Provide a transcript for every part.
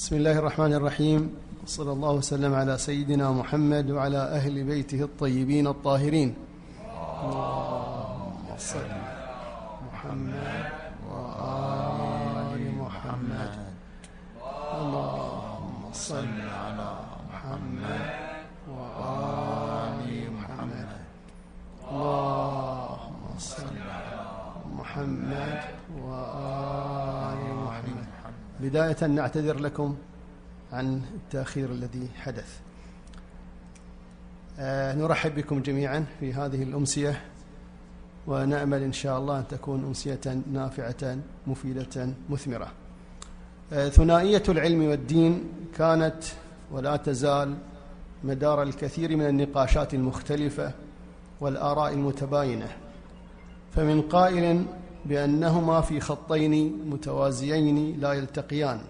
بسم الله الرحمن الرحيم. صلى الله وسلم على سيدنا محمد وعلى أهل بيته الطيبين الطاهرين. اللهم صل محمد. بداية نعتذر لكم عن التأخير الذي حدث. آه، نرحب بكم جميعا في هذه الأمسية ونأمل إن شاء الله أن تكون أمسية نافعة مفيدة مثمرة. آه، ثنائية العلم والدين كانت ولا تزال مدار الكثير من النقاشات المختلفة والآراء المتباينة. فمن قائل بأنهما في خطين متوازيين لا يلتقيان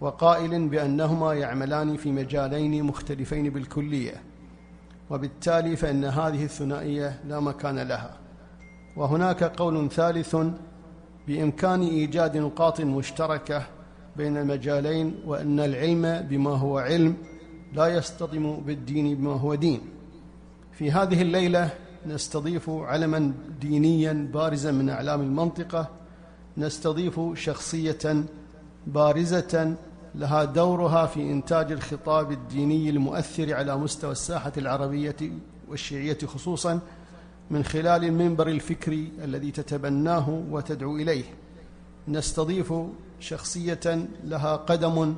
وقائل بأنهما يعملان في مجالين مختلفين بالكلية وبالتالي فإن هذه الثنائية لا مكان لها. وهناك قول ثالث بإمكان إيجاد نقاط مشتركة بين المجالين وأن العلم بما هو علم لا يصطدم بالدين بما هو دين. في هذه الليلة نستضيف علما دينيا بارزا من أعلام المنطقة نستضيف شخصية بارزة لها دورها في إنتاج الخطاب الديني المؤثر على مستوى الساحة العربية والشيعية خصوصا من خلال المنبر الفكري الذي تتبناه وتدعو إليه. نستضيف شخصية لها قدم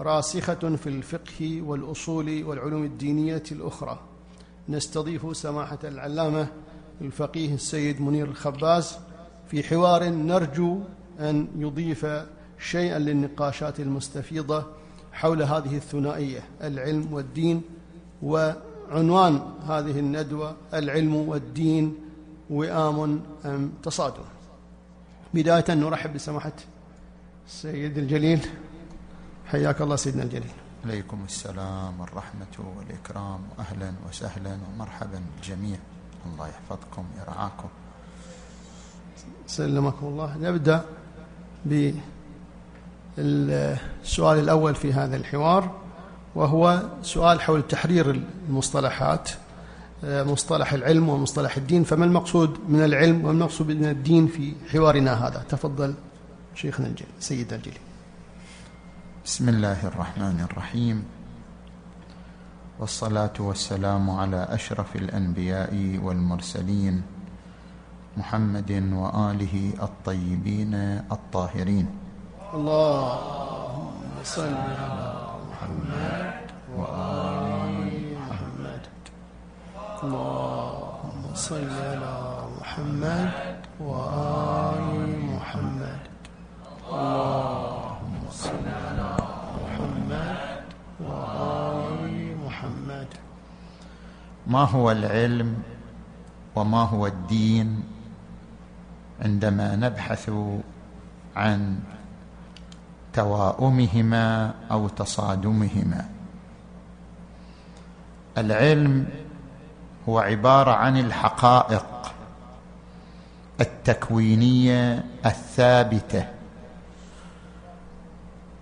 راسخة في الفقه والأصول والعلوم الدينية الأخرى. نستضيف سماحة العلامة الفقيه السيد منير الخباز في حوار نرجو أن يضيف شيئا للنقاشات المستفيضة حول هذه الثنائية العلم والدين وعنوان هذه الندوة العلم والدين وئام أم تصادم. بداية نرحب بسماحة السيد الجليل. حياك الله سيدنا الجليل. عليكم السلام والرحمة والإكرام. أهلا وسهلا ومرحبا بالجميع الله يحفظكم يرعاكم سلمكم الله. نبدأ بالسؤال الأول في هذا الحوار وهو سؤال حول تحرير المصطلحات مصطلح العلم ومصطلح الدين. فما المقصود من العلم وما المقصود من الدين في حوارنا هذا؟ تفضل شيخنا الجليل سيدنا الجليل. بسم الله الرحمن الرحيم. والصلاة والسلام على أشرف الأنبياء والمرسلين محمد وآله الطيبين الطاهرين. اللهم صل على محمد وآل محمد. اللهم صل على محمد وآل محمد. اللهم صل على محمد وآل محمد ما هو العلم وما هو الدين عندما نبحث عن تواؤمهما أو تصادمهما. العلم هو عبارة عن الحقائق التكوينية الثابتة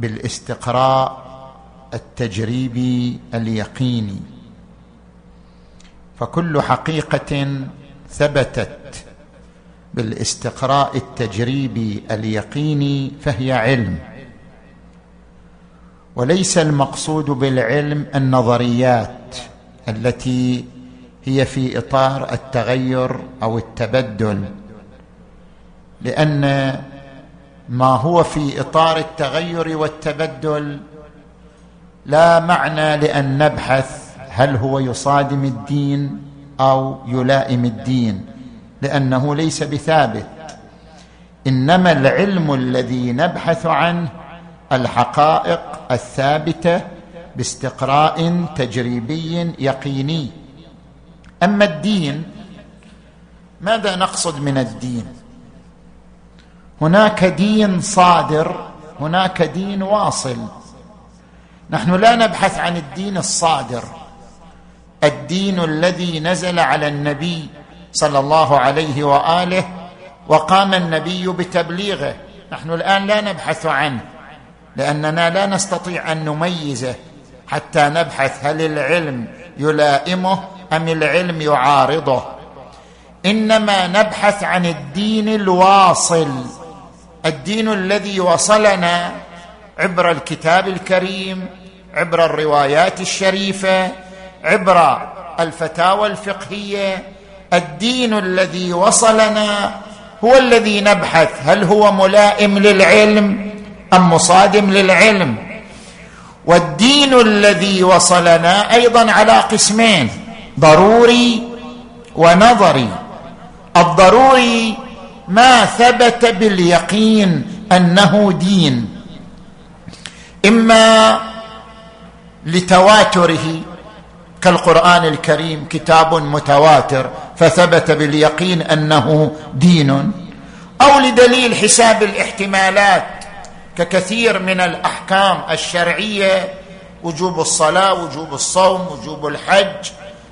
بالاستقراء التجريبي اليقيني. فكل حقيقة ثبتت بالاستقراء التجريبي اليقيني فهي علم. وليس المقصود بالعلم النظريات التي هي في إطار التغير أو التبدل لأن ما هو في إطار التغير والتبدل لا معنى لأن نبحث هل هو يصادم الدين أو يلائم الدين؟ لأنه ليس بثابت. إنما العلم الذي نبحث عنه الحقائق الثابتة باستقراء تجريبي يقيني. أما الدين ماذا نقصد من الدين؟ هناك دين صادر هناك دين واصل. نحن لا نبحث عن الدين الصادر. الدين الذي نزل على النبي صلى الله عليه وآله وقام النبي بتبليغه. نحن الآن لا نبحث عنه لأننا لا نستطيع أن نميزه حتى نبحث هل العلم يلائمه أم العلم يعارضه. إنما نبحث عن الدين الواصل الدين الذي وصلنا عبر الكتاب الكريم عبر الروايات الشريفة عبر الفتاوى الفقهية الدين الذي وصلنا هو الذي نبحث هل هو ملائم للعلم أم مصادم للعلم. والدين الذي وصلنا أيضا على قسمين ضروري ونظري. الضروري ما ثبت باليقين أنه دين إما لتواتره كالقرآن الكريم كتاب متواتر فثبت باليقين أنه دين. أو لدليل حساب الاحتمالات ككثير من الأحكام الشرعية وجوب الصلاة وجوب الصوم وجوب الحج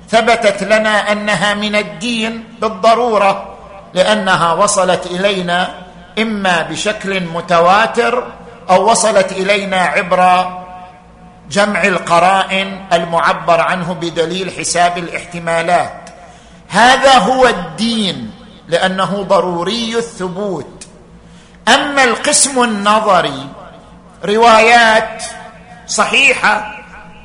ثبتت لنا أنها من الدين بالضرورة لأنها وصلت إلينا إما بشكل متواتر أو وصلت إلينا عبر جمع القرائن المعبر عنه بدليل حساب الاحتمالات. هذا هو الدين لأنه ضروري الثبوت. أما القسم النظري روايات صحيحة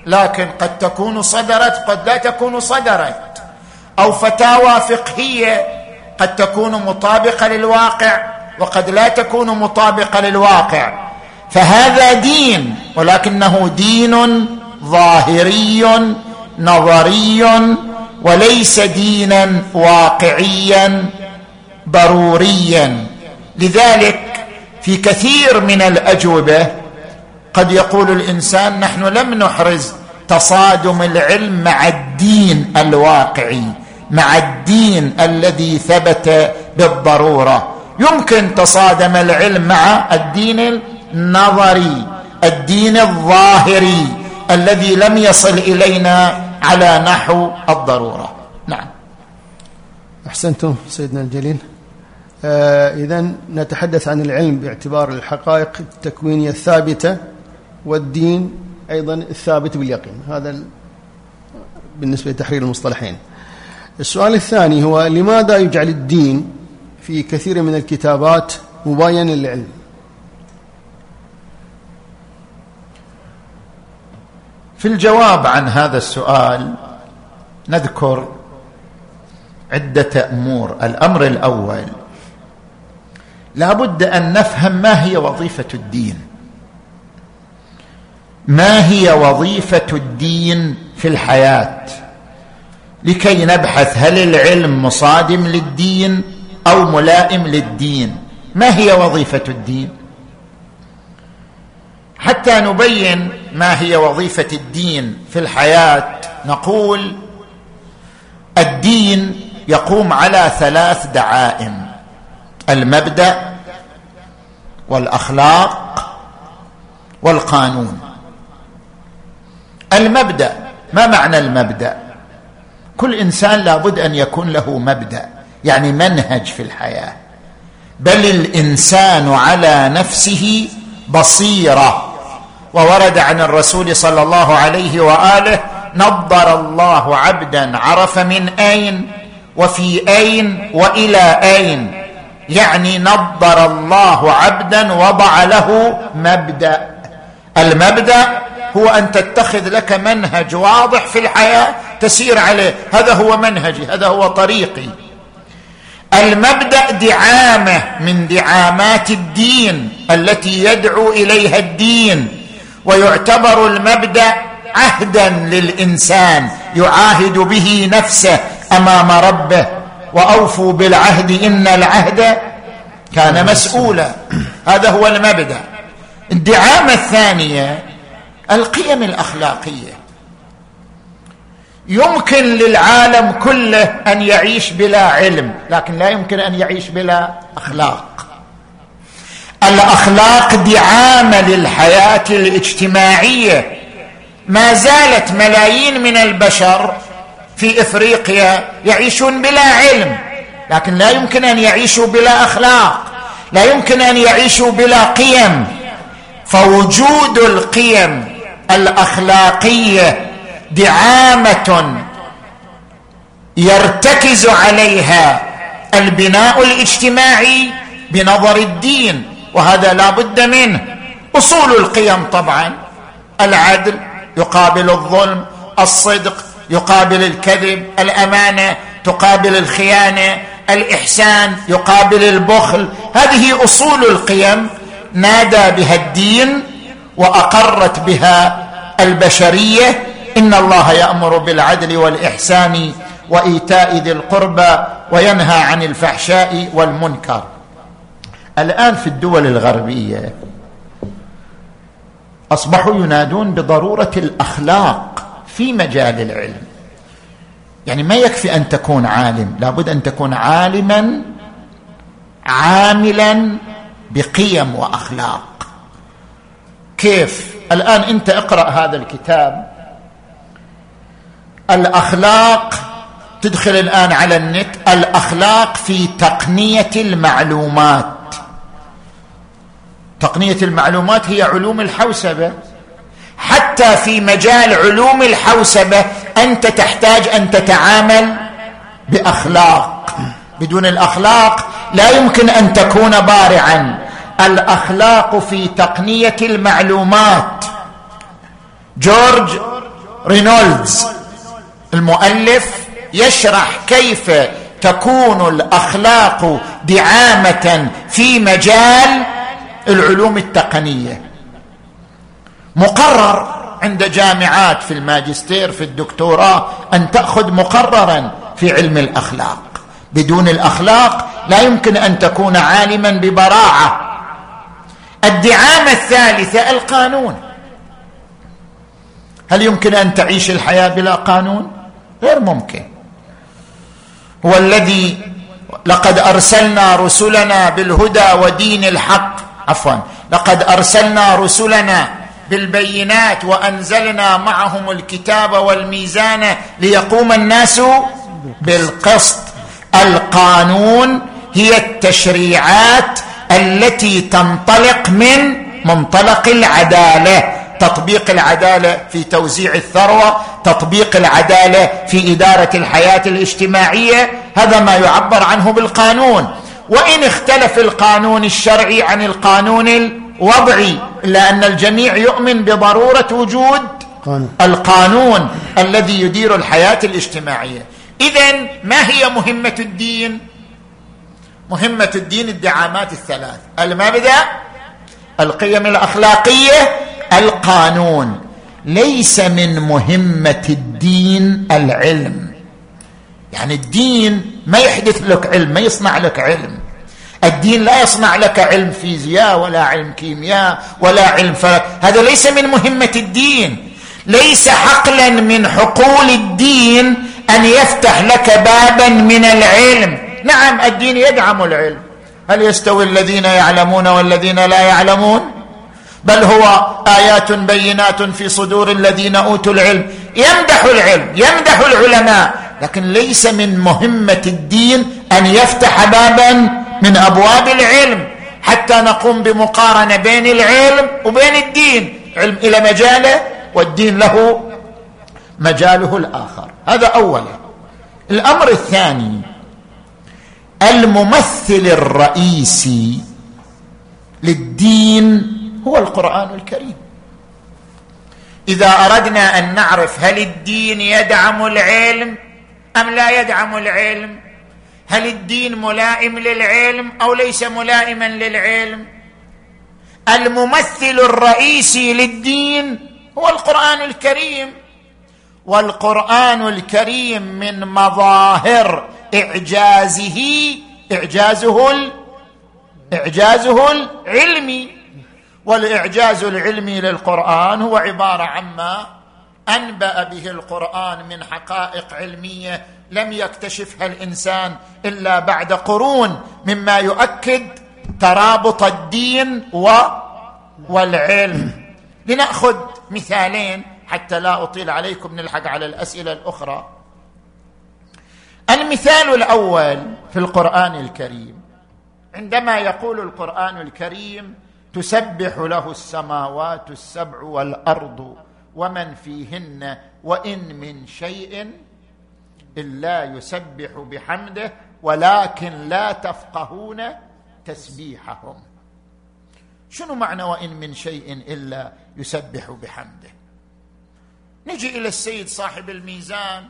لكن قد تكون صدرت قد لا تكون صدرت. أو فتاوى فقهية قد تكون مطابقة للواقع وقد لا تكون مطابقة للواقع. فهذا دين ولكنه دين ظاهري نظري وليس دينا واقعيا ضروريا. لذلك في كثير من الأجوبة قد يقول الإنسان نحن لم نحرز تصادم العلم مع الدين الواقعي مع الدين الذي ثبت بالضرورة. يمكن تصادم العلم مع الدين النظري الدين الظاهري الذي لم يصل إلينا على نحو الضرورة. نعم. أحسنتم سيدنا الجليل. آه اذا نتحدث عن العلم باعتبار الحقائق التكوينية الثابتة والدين أيضا الثابت باليقين. هذا بالنسبة لتحرير المصطلحين. السؤال الثاني هو لماذا يجعل الدين في كثير من الكتابات مباينا للعلم؟ في الجواب عن هذا السؤال نذكر عدة أمور. الأمر الأول لا بد أن نفهم ما هي وظيفة الدين. ما هي وظيفة الدين في الحياة؟ لكي نبحث هل العلم مصادم للدين أو ملائم للدين. ما هي وظيفة الدين؟ حتى نبين ما هي وظيفة الدين في الحياة؟ نقول الدين يقوم على ثلاث دعائم المبدأ والأخلاق والقانون. المبدأ ما معنى المبدأ؟ كل إنسان لابد أن يكون له مبدأ يعني منهج في الحياة. بل الإنسان على نفسه بصيرة. وورد عن الرسول صلى الله عليه وآله نظر الله عبدا عرف من أين وفي أين وإلى أين. يعني نظر الله عبدا وضع له مبدأ. المبدأ هو أن تتخذ لك منهج واضح في الحياة تسير عليه. هذا هو منهجي هذا هو طريقي. المبدأ دعامة من دعامات الدين التي يدعو إليها الدين. ويعتبر المبدأ عهدا للإنسان يعاهد به نفسه أمام ربه وأوفوا بالعهد إن العهد كان مسؤولا. هذا هو المبدأ. الدعامة الثانية القيم الأخلاقية. يمكن للعالم كله أن يعيش بلا علم لكن لا يمكن أن يعيش بلا أخلاق. الأخلاق دعامة للحياة الاجتماعية. ما زالت ملايين من البشر في إفريقيا يعيشون بلا علم لكن لا يمكن أن يعيشوا بلا أخلاق لا يمكن أن يعيشوا بلا قيم. فوجود القيم الأخلاقية دعامة يرتكز عليها البناء الاجتماعي بنظر الدين. وهذا لا بد منه. أصول القيم طبعا. العدل يقابل الظلم الصدق يقابل الكذب الأمانة تقابل الخيانة الإحسان يقابل البخل. هذه أصول القيم نادى بها الدين وأقرت بها البشرية. إن الله يأمر بالعدل والإحسان وإيتاء ذي القربى وينهى عن الفحشاء والمنكر. الآن في الدول الغربية أصبحوا ينادون بضرورة الأخلاق في مجال العلم. يعني ما يكفي أن تكون عالم لابد أن تكون عالما عاملا بقيم وأخلاق. كيف؟ الآن أنت اقرأ هذا الكتاب. الأخلاق تدخل الآن على النت الأخلاق في تقنية المعلومات. تقنية المعلومات هي علوم الحوسبة. حتى في مجال علوم الحوسبة أنت تحتاج أن تتعامل بأخلاق. بدون الأخلاق لا يمكن أن تكون بارعا. الأخلاق في تقنية المعلومات. جورج رينولدز المؤلف يشرح كيف تكون الأخلاق دعامة في مجال العلوم التقنية. مقرر عند جامعات في الماجستير في الدكتوراه أن تأخذ مقررا في علم الأخلاق. بدون الأخلاق لا يمكن أن تكون عالما ببراعة. الدعامة الثالثة القانون. هل يمكن أن تعيش الحياة بلا قانون؟ غير ممكن. هو الذي لقد أرسلنا رسلنا بالهدى ودين الحق عفوا. لقد أرسلنا رسلنا بالبينات وأنزلنا معهم الكتاب والميزان ليقوم الناس بالقسط. القانون هي التشريعات التي تنطلق من منطلق العدالة. تطبيق العدالة في توزيع الثروة تطبيق العدالة في إدارة الحياة الاجتماعية. هذا ما يعبر عنه بالقانون. وإن اختلف القانون الشرعي عن القانون الوضعي الا ان الجميع يؤمن بضرورة وجود القانون الذي يدير الحياة الاجتماعية. اذا ما هي مهمة الدين؟ مهمة الدين الدعامات الثلاث. المبدا القيم الأخلاقية القانون. ليس من مهمة الدين العلم. يعني الدين ما يحدث لك علم ما يصنع لك علم. الدين لا يصنع لك علم فيزياء ولا علم كيمياء ولا علم فلك. هذا ليس من مهمة الدين. ليس حقلا من حقول الدين أن يفتح لك بابا من العلم. نعم الدين يدعم العلم. هل يستوي الذين يعلمون والذين لا يعلمون؟ بل هو آيات بينات في صدور الذين أوتوا العلم. يمدح العلم يمدح العلماء. لكن ليس من مهمة الدين أن يفتح بابا من أبواب العلم. حتى نقوم بمقارنة بين العلم وبين الدين. علم إلى مجاله والدين له مجاله الآخر. هذا اولا. الأمر الثاني الممثل الرئيسي للدين هو القرآن الكريم. إذا أردنا أن نعرف هل الدين يدعم العلم أم لا يدعم العلم؟ هل الدين ملائم للعلم أو ليس ملائما للعلم؟ الممثل الرئيسي للدين هو القرآن الكريم والقرآن الكريم من مظاهر إعجازه إعجازه إعجازه العلمي والإعجاز العلمي للقرآن هو عبارة عما أنبأ به القرآن من حقائق علمية لم يكتشفها الإنسان إلا بعد قرون مما يؤكد ترابط الدين و والعلم. لنأخذ مثالين حتى لا أطيل عليكم نلحق على الأسئلة الأخرى. المثال الأول في القرآن الكريم. عندما يقول القرآن الكريم تسبح له السماوات السبع والأرض ومن فيهن وإن من شيء إلا يسبح بحمده ولكن لا تفقهون تسبيحهم. شنو معنى وإن من شيء إلا يسبح بحمده؟ نجي إلى السيد صاحب الميزان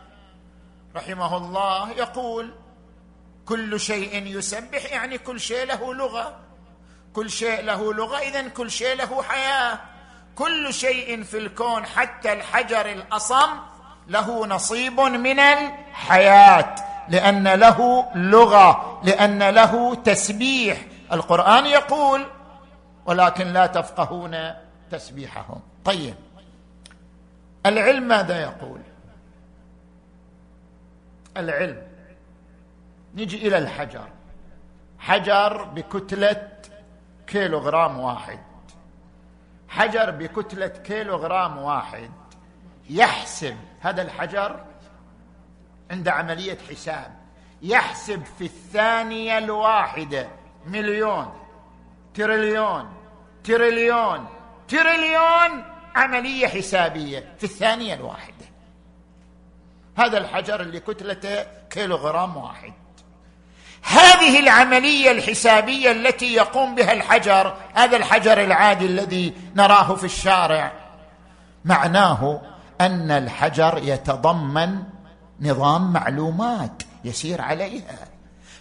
رحمه الله يقول كل شيء يسبح يعني كل شيء له لغة. كل شيء له لغة اذا كل شيء له حياة. كل شيء في الكون حتى الحجر الأصم له نصيب من الحياة لأن له لغة لأن له تسبيح. القرآن يقول ولكن لا تفقهون تسبيحهم. طيب العلم ماذا يقول؟ العلم نجي إلى الحجر. حجر بكتلة كيلوغرام واحد. حجر بكتلة كيلوغرام واحد. يحسب هذا الحجر عند عملية حساب يحسب في الثانية الواحدة مليون تريليون تريليون تريليون عملية حسابية في الثانية الواحدة. هذا الحجر اللي كتلته كيلوغرام واحد. هذه العملية الحسابية التي يقوم بها الحجر هذا الحجر العادي الذي نراه في الشارع. معناه أن الحجر يتضمن نظام معلومات يسير عليها.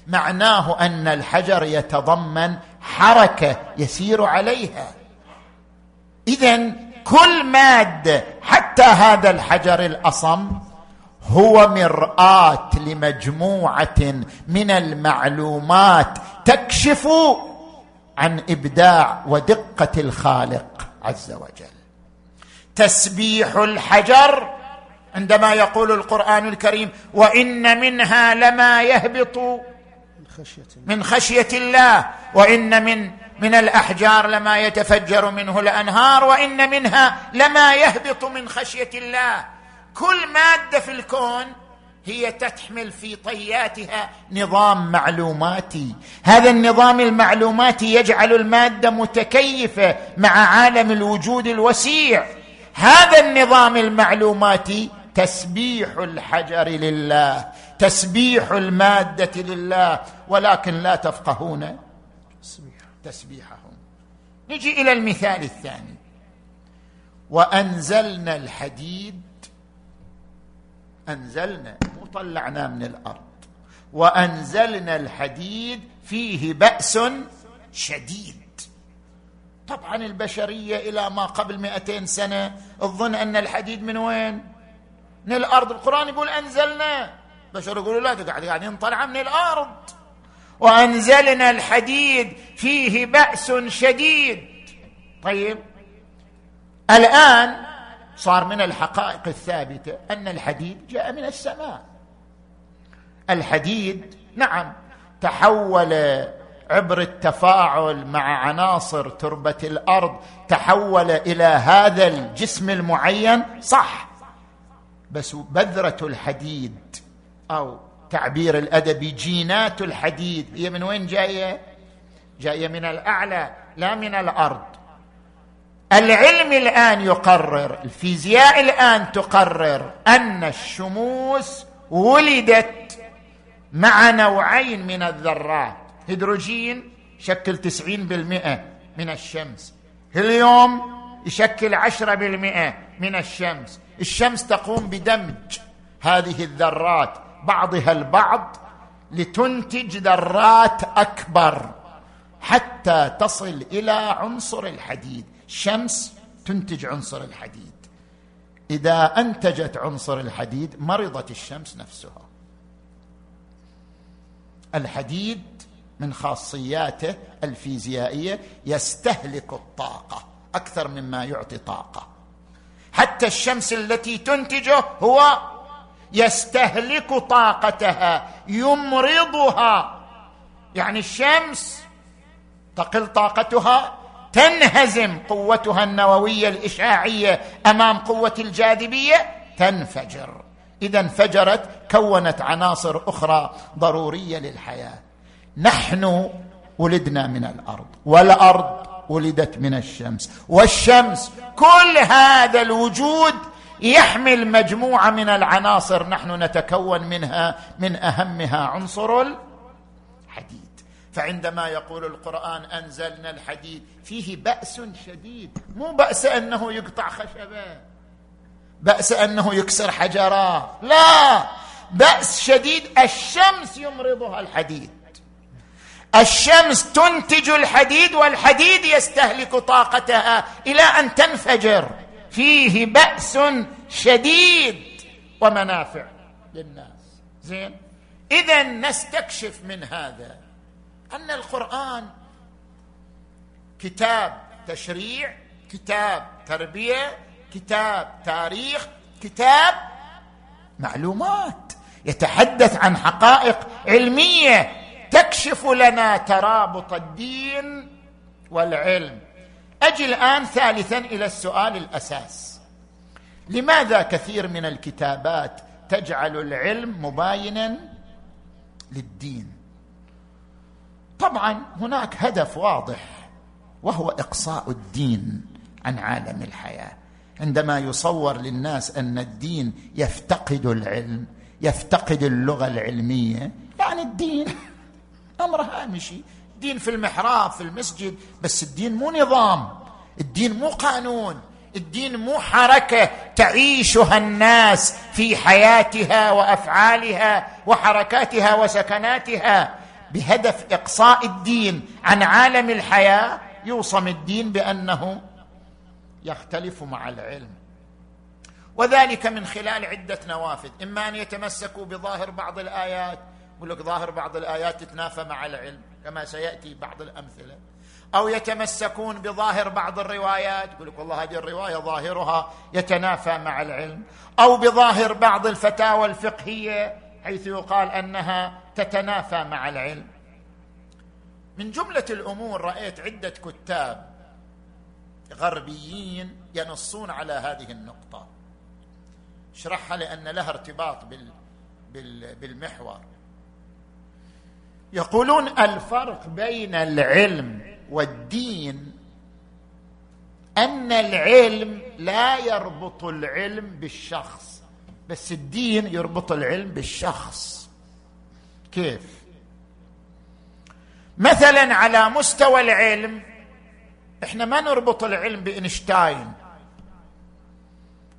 معناه أن الحجر يتضمن حركة يسير عليها. اذا كل مادة حتى هذا الحجر الأصم هو مرآة لمجموعة من المعلومات تكشف عن إبداع ودقة الخالق عز وجل. تسبيح الحجر عندما يقول القرآن الكريم وإن منها لما يهبط من خشية الله وإن من من الأحجار لما يتفجر منه الأنهار وإن منها لما يهبط من خشية الله. كل مادة في الكون هي تحمل في طياتها نظام معلوماتي. هذا النظام المعلوماتي يجعل المادة متكيفة مع عالم الوجود الوسيع. هذا النظام المعلوماتي تسبيح الحجر لله تسبيح المادة لله. ولكن لا تفقهون تسبيحهم. نجي إلى المثال الثاني. وأنزلنا الحديد أنزلنا مو طلعناه من الأرض. وأنزلنا الحديد فيه بأس شديد. طبعا البشرية إلى ما قبل مئتين سنة تظن أن الحديد من وين؟ من الأرض. القرآن يقول أنزلنا. بشر يقولوا لا قاعد قاعدين نطلع من الأرض. وأنزلنا الحديد فيه بأس شديد. طيب الآن صار من الحقائق الثابتة أن الحديد جاء من السماء. الحديد نعم تحول عبر التفاعل مع عناصر تربة الأرض تحول إلى هذا الجسم المعين صح. بس بذرة الحديد أو تعبير الادبي جينات الحديد هي من وين جاية؟ جاية من الأعلى لا من الأرض. العلم الآن يقرر الفيزياء الآن تقرر أن الشموس ولدت مع نوعين من الذرات. هيدروجين يشكل تسعين بالمئة من الشمس. هليوم يشكل عشرة بالمئة من الشمس. الشمس تقوم بدمج هذه الذرات بعضها البعض لتنتج ذرات أكبر حتى تصل إلى عنصر الحديد. الشمس تنتج عنصر الحديد. إذا أنتجت عنصر الحديد مرضت الشمس نفسها. الحديد من خاصياته الفيزيائية يستهلك الطاقة أكثر مما يعطي طاقة. حتى الشمس التي تنتجه هو يستهلك طاقتها يمرضها. يعني الشمس تقل طاقتها تنهزم قوتها النووية الاشعاعيه أمام قوة الجاذبية؟ تنفجر. إذا انفجرت كونت عناصر أخرى ضرورية للحياة. نحن ولدنا من الأرض والأرض ولدت من الشمس والشمس كل هذا الوجود يحمل مجموعة من العناصر نحن نتكون منها من أهمها عنصر الحديد. فعندما يقول القرآن أنزلنا الحديد فيه بأس شديد. مو بأس أنه يقطع خشبه. بأس أنه يكسر حجرات. لا! بأس شديد الشمس يمرضها الحديد. الشمس تنتج الحديد والحديد يستهلك طاقتها إلى أن تنفجر. فيه بأس شديد ومنافع للناس. زين؟ اذا نستكشف من هذا. أن القرآن كتاب تشريع كتاب تربية كتاب تاريخ كتاب معلومات يتحدث عن حقائق علمية تكشف لنا ترابط الدين والعلم. أجي الآن ثالثا إلى السؤال الأساس. لماذا كثير من الكتابات تجعل العلم مباينا للدين؟ طبعا هناك هدف واضح وهو إقصاء الدين عن عالم الحياة. عندما يصور للناس أن الدين يفتقد العلم يفتقد اللغة العلمية يعني الدين أمر هامشي. الدين في المحراب في المسجد بس الدين مو نظام الدين مو قانون الدين مو حركة تعيشها الناس في حياتها وأفعالها وحركاتها وسكناتها. بهدف إقصاء الدين عن عالم الحياة يوصم الدين بأنه يختلف مع العلم. وذلك من خلال عدة نوافذ. إما أن يتمسكوا بظاهر بعض الآيات يقول لك ظاهر بعض الآيات تتنافى مع العلم كما سيأتي بعض الأمثلة. أو يتمسكون بظاهر بعض الروايات يقول لك والله هذه الرواية ظاهرها يتنافى مع العلم. أو بظاهر بعض الفتاوى الفقهية حيث يقال أنها تتنافى مع العلم. من جملة الأمور رأيت عدة كتاب غربيين ينصون على هذه النقطة. اشرحها لأن لها ارتباط بال بالمحور. يقولون الفرق بين العلم والدين أن العلم لا يربط العلم بالشخص بس الدين يربط العلم بالشخص. كيف؟ مثلا على مستوى العلم إحنا ما نربط العلم بإينشتاين.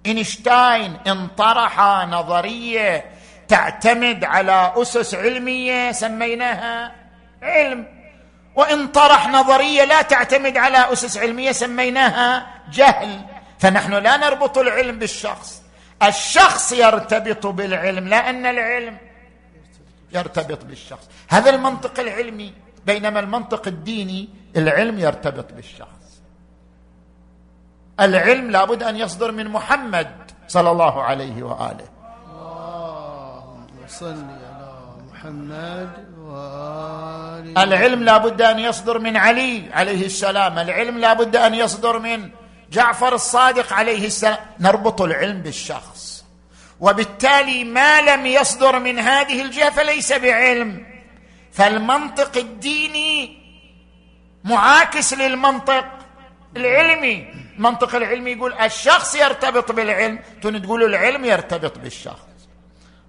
إينشتاين انطرح نظرية تعتمد على أسس علمية سميناها علم وان طرح نظرية لا تعتمد على أسس علمية سميناها جهل. فنحن لا نربط العلم بالشخص. الشخص يرتبط بالعلم لا أن العلم يرتبط بالشخص. هذا المنطق العلمي بينما المنطق الديني العلم يرتبط بالشخص. العلم لابد أن يصدر من محمد صلى الله عليه وآله. اللهم صل على محمد وآله العلم لابد أن يصدر من علي عليه السلام. العلم لابد أن يصدر من جعفر الصادق عليه السلام. نربط العلم بالشخص. وبالتالي ما لم يصدر من هذه الجهة فليس بعلم. فالمنطق الديني معاكس للمنطق العلمي. المنطق العلمي يقول الشخص يرتبط بالعلم. تون تقول العلم يرتبط بالشخص.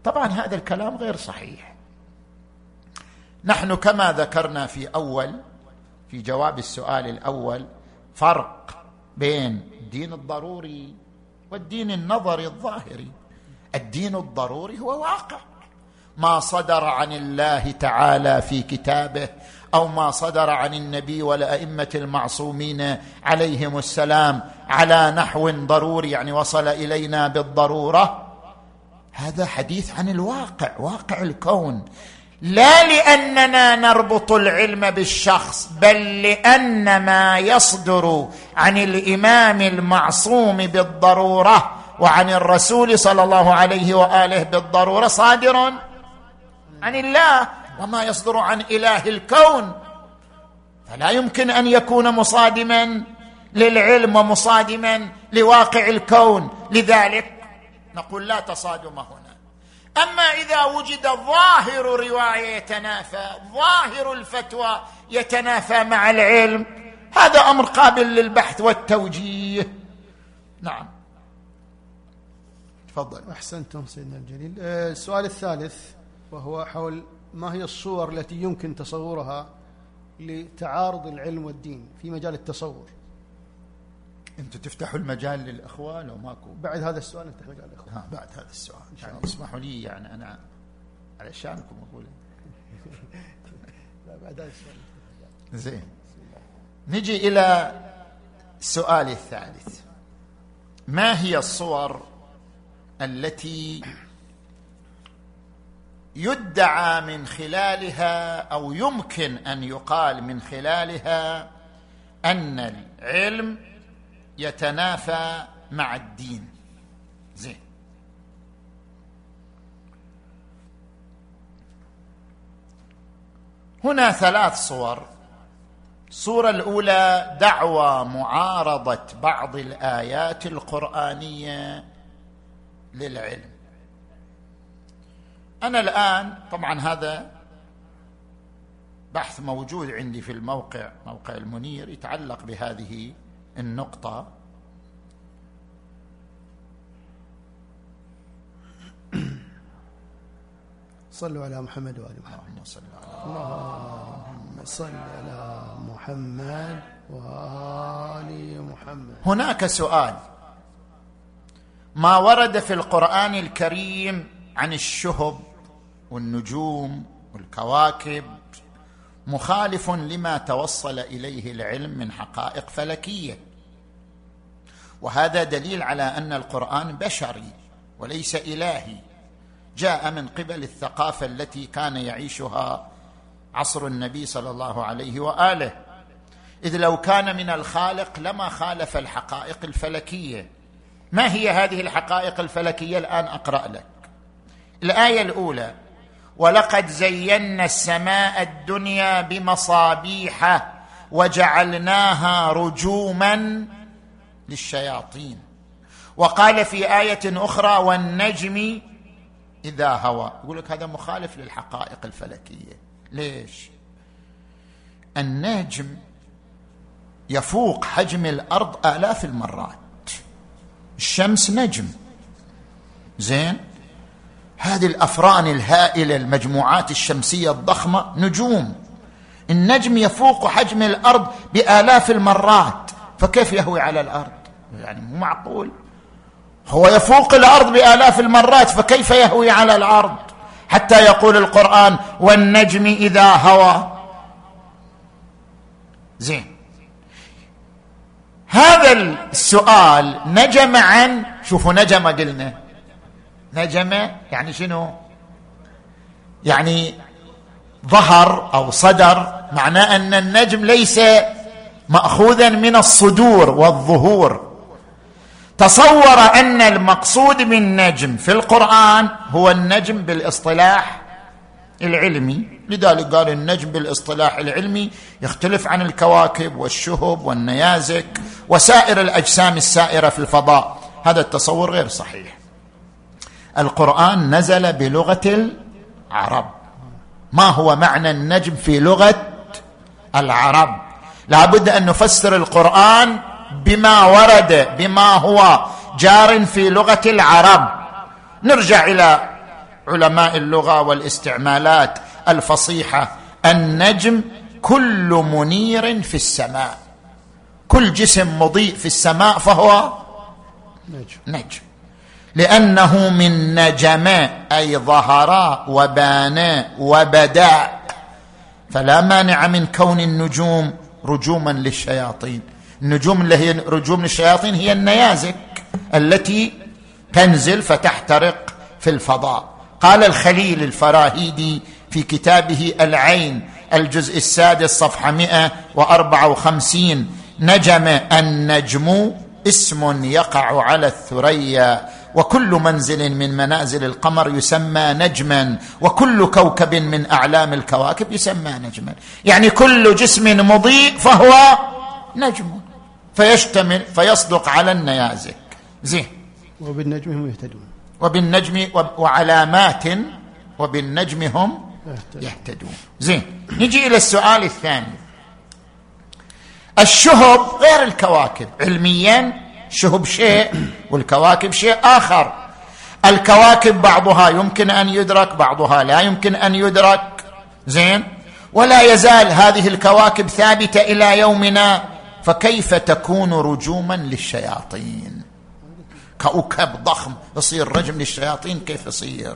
طبعا هذا الكلام غير صحيح. نحن كما ذكرنا في أول في جواب السؤال الأول فرق بين الدين الضروري والدين النظري الظاهري. الدين الضروري هو واقع. ما صدر عن الله تعالى في كتابه أو ما صدر عن النبي والأئمة المعصومين عليهم السلام على نحو ضروري يعني وصل إلينا بالضرورة. هذا حديث عن الواقع واقع الكون. لا لأننا نربط العلم بالشخص بل لأن ما يصدر عن الإمام المعصوم بالضرورة وعن الرسول صلى الله عليه وآله بالضرورة صادر عن الله وما يصدر عن إله الكون. فلا يمكن أن يكون مصادما للعلم ومصادما لواقع الكون. لذلك نقول لا تصادم هنا. أما إذا وجد ظاهر رواية يتنافى ظاهر الفتوى يتنافى مع العلم هذا أمر قابل للبحث والتوجيه. نعم. تفضل. أحسنتم سيدنا الجليل. آه، السؤال الثالث وهو حول ما هي الصور التي يمكن تصورها لتعارض العلم والدين في مجال التصور؟ أنتم تفتحوا المجال للأخوة لو ماكو؟ بعد هذا السؤال نفتح مجال الاخوه ها بعد هذا السؤال. إن شاء الله اسمحوا لي يعني أنا علشانكم أقول. لا بعد هذا السؤال زين. نجي إلى السؤال الثالث. ما هي الصور التي يدعى من خلالها أو يمكن أن يقال من خلالها أن العلم يتنافى مع الدين. زين. هنا ثلاث صور. الصورة الأولى دعوى معارضة بعض الآيات القرآنية للعلم. أنا الآن طبعا هذا بحث موجود عندي في الموقع موقع المنير يتعلق بهذه النقطة. صلوا على محمد وآل محمد. اللهم صل على اللهم صل على محمد وآل محمد. هناك سؤال. ما ورد في القرآن الكريم عن الشهب والنجوم والكواكب مخالف لما توصل إليه العلم من حقائق فلكية. وهذا دليل على أن القرآن بشري وليس إلهي. جاء من قبل الثقافة التي كان يعيشها عصر النبي صلى الله عليه وآله. إذ لو كان من الخالق لما خالف الحقائق الفلكية. ما هي هذه الحقائق الفلكية الآن أقرأ لك. الآية الأولى ولقد زينا السماء الدنيا بمصابيح وجعلناها رجوما للشياطين. وقال في آية أخرى والنجم إذا هوى. يقول لك هذا مخالف للحقائق الفلكية. ليش؟ النجم يفوق حجم الأرض آلاف المرات. الشمس نجم. زين؟ هذه الأفران الهائلة المجموعات الشمسية الضخمة نجوم. النجم يفوق حجم الأرض بآلاف المرات. فكيف يهوي على الأرض؟ يعني مو معقول. هو يفوق الأرض بآلاف المرات فكيف يهوي على الأرض؟ حتى يقول القرآن والنجم إذا هوى. زين. هذا السؤال نجم عن شوفوا نجم قلنا. نجم يعني شنو؟ يعني ظهر أو صدر معناه أن النجم ليس مأخوذا من الصدور والظهور. تصور أن المقصود بالنجم في القرآن هو النجم بالاصطلاح العلمي. لذلك قال النجم بالاصطلاح العلمي يختلف عن الكواكب والشهب والنيازك وسائر الأجسام السائرة في الفضاء. هذا التصور غير صحيح. القرآن نزل بلغة العرب. ما هو معنى النجم في لغة العرب؟ لابد أن نفسر القرآن بما ورد بما هو جار في لغة العرب. نرجع إلى علماء اللغة والاستعمالات الفصيحة النجم كل منير في السماء. كل جسم مضيء في السماء فهو نجم. نجم. لأنه من نجم أي ظهر وبان وبدا فلا مانع من كون النجوم رجوما للشياطين. النجوم اللي هي رجوم للشياطين هي النيازك التي تنزل فتحترق في الفضاء. قال الخليل الفراهيدي في كتابه العين الجزء السادس صفحة 154 نجم النجم اسم يقع على الثريا وكل منزل من منازل القمر يسمى نجما وكل كوكب من أعلام الكواكب يسمى نجما. يعني كل جسم مضيء فهو نجم فيشتمل فيصدق على النيازك. زين. وبالنجم هم يهتدون. وبالنجم وعلامات وبالنجم هم يهتدون. زين نجي إلى السؤال الثاني. الشهب غير الكواكب. علميا شهب شيء والكواكب شيء آخر. الكواكب بعضها يمكن أن يدرك بعضها لا يمكن أن يدرك. زين ولا يزال هذه الكواكب ثابتة إلى يومنا. فكيف تكون رجوما للشياطين؟ كوكب ضخم يصير رجم للشياطين كيف يصير؟